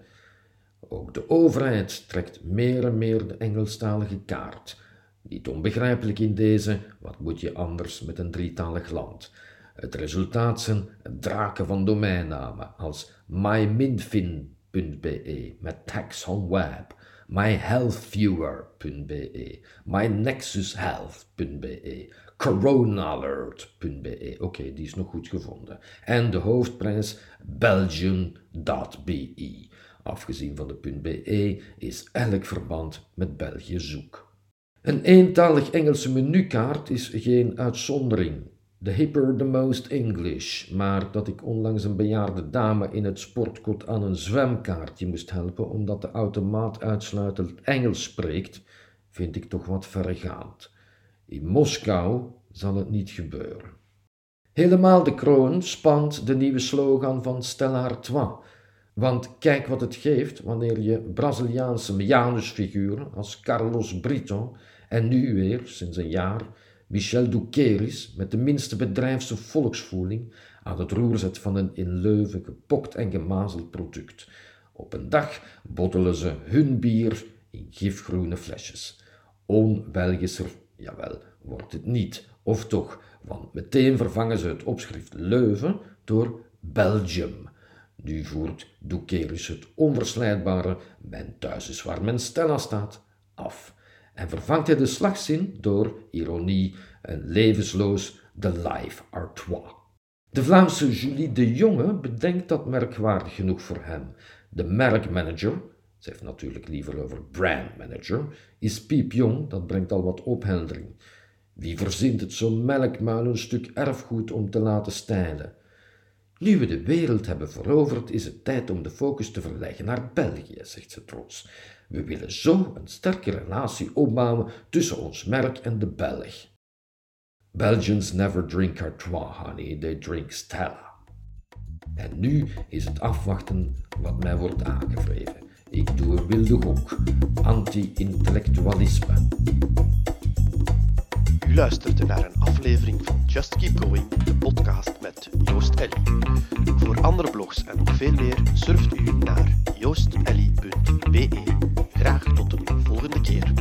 Speaker 2: Ook de overheid trekt meer en meer de Engelstalige kaart. Niet onbegrijpelijk in deze, wat moet je anders met een drietalig land? Het resultaat zijn draken van domeinnamen als myminfin.be met tax on web, myhealthviewer.be, mynexushealth.be, coronalert.be. Oké, die is nog goed gevonden. En de hoofdprijs belgium.be. Afgezien van de .be is elk verband met België zoek. Een eentalig Engelse menukaart is geen uitzondering the hipper the most English, maar dat ik onlangs een bejaarde dame in het sportkot aan een zwemkaartje moest helpen omdat de automaat uitsluitend Engels spreekt, vind ik toch wat verregaand. In Moskou zal het niet gebeuren. Helemaal de kroon spant de nieuwe slogan van Stella Artois. Want kijk wat het geeft wanneer je Braziliaanse Janusfiguren als Carlos Brito en nu weer, sinds een jaar, Michel Doukeris met de minste bedrijfse volksvoeling aan het roer zet van een in Leuven gepokt en gemazeld product. Op een dag bottelen ze hun bier in gifgroene flesjes. On-Belgischer, jawel, wordt het niet. Of toch, want meteen vervangen ze het opschrift Leuven door Belgium. Nu voert Doukerus het onverslijdbare Men thuis is waar men Stella staat af en vervangt hij de slagzin door ironie en levensloos de live Artois. De Vlaamse Julie de Jonge bedenkt dat merkwaardig genoeg voor hem. De merkmanager, ze heeft natuurlijk liever over brandmanager, is piepjong, dat brengt al wat opheldering. Wie verzint het zo'n melkmuil een stuk erfgoed om te laten stijlen? Nu we de wereld hebben veroverd, is het tijd om de focus te verleggen naar België, zegt ze trots. We willen zo een sterke relatie opbouwen tussen ons merk en de Belg. Belgians never drink Artois, honey, they drink Stella. En nu is het afwachten wat mij wordt aangevreven. Ik doe een wilde gok. Anti-intellectualisme.
Speaker 1: U luisterde naar een aflevering van Just Keep Going, de podcast met Joost Ellie. Voor andere blogs en nog veel meer surft u naar joostellie.be. Graag tot een volgende keer.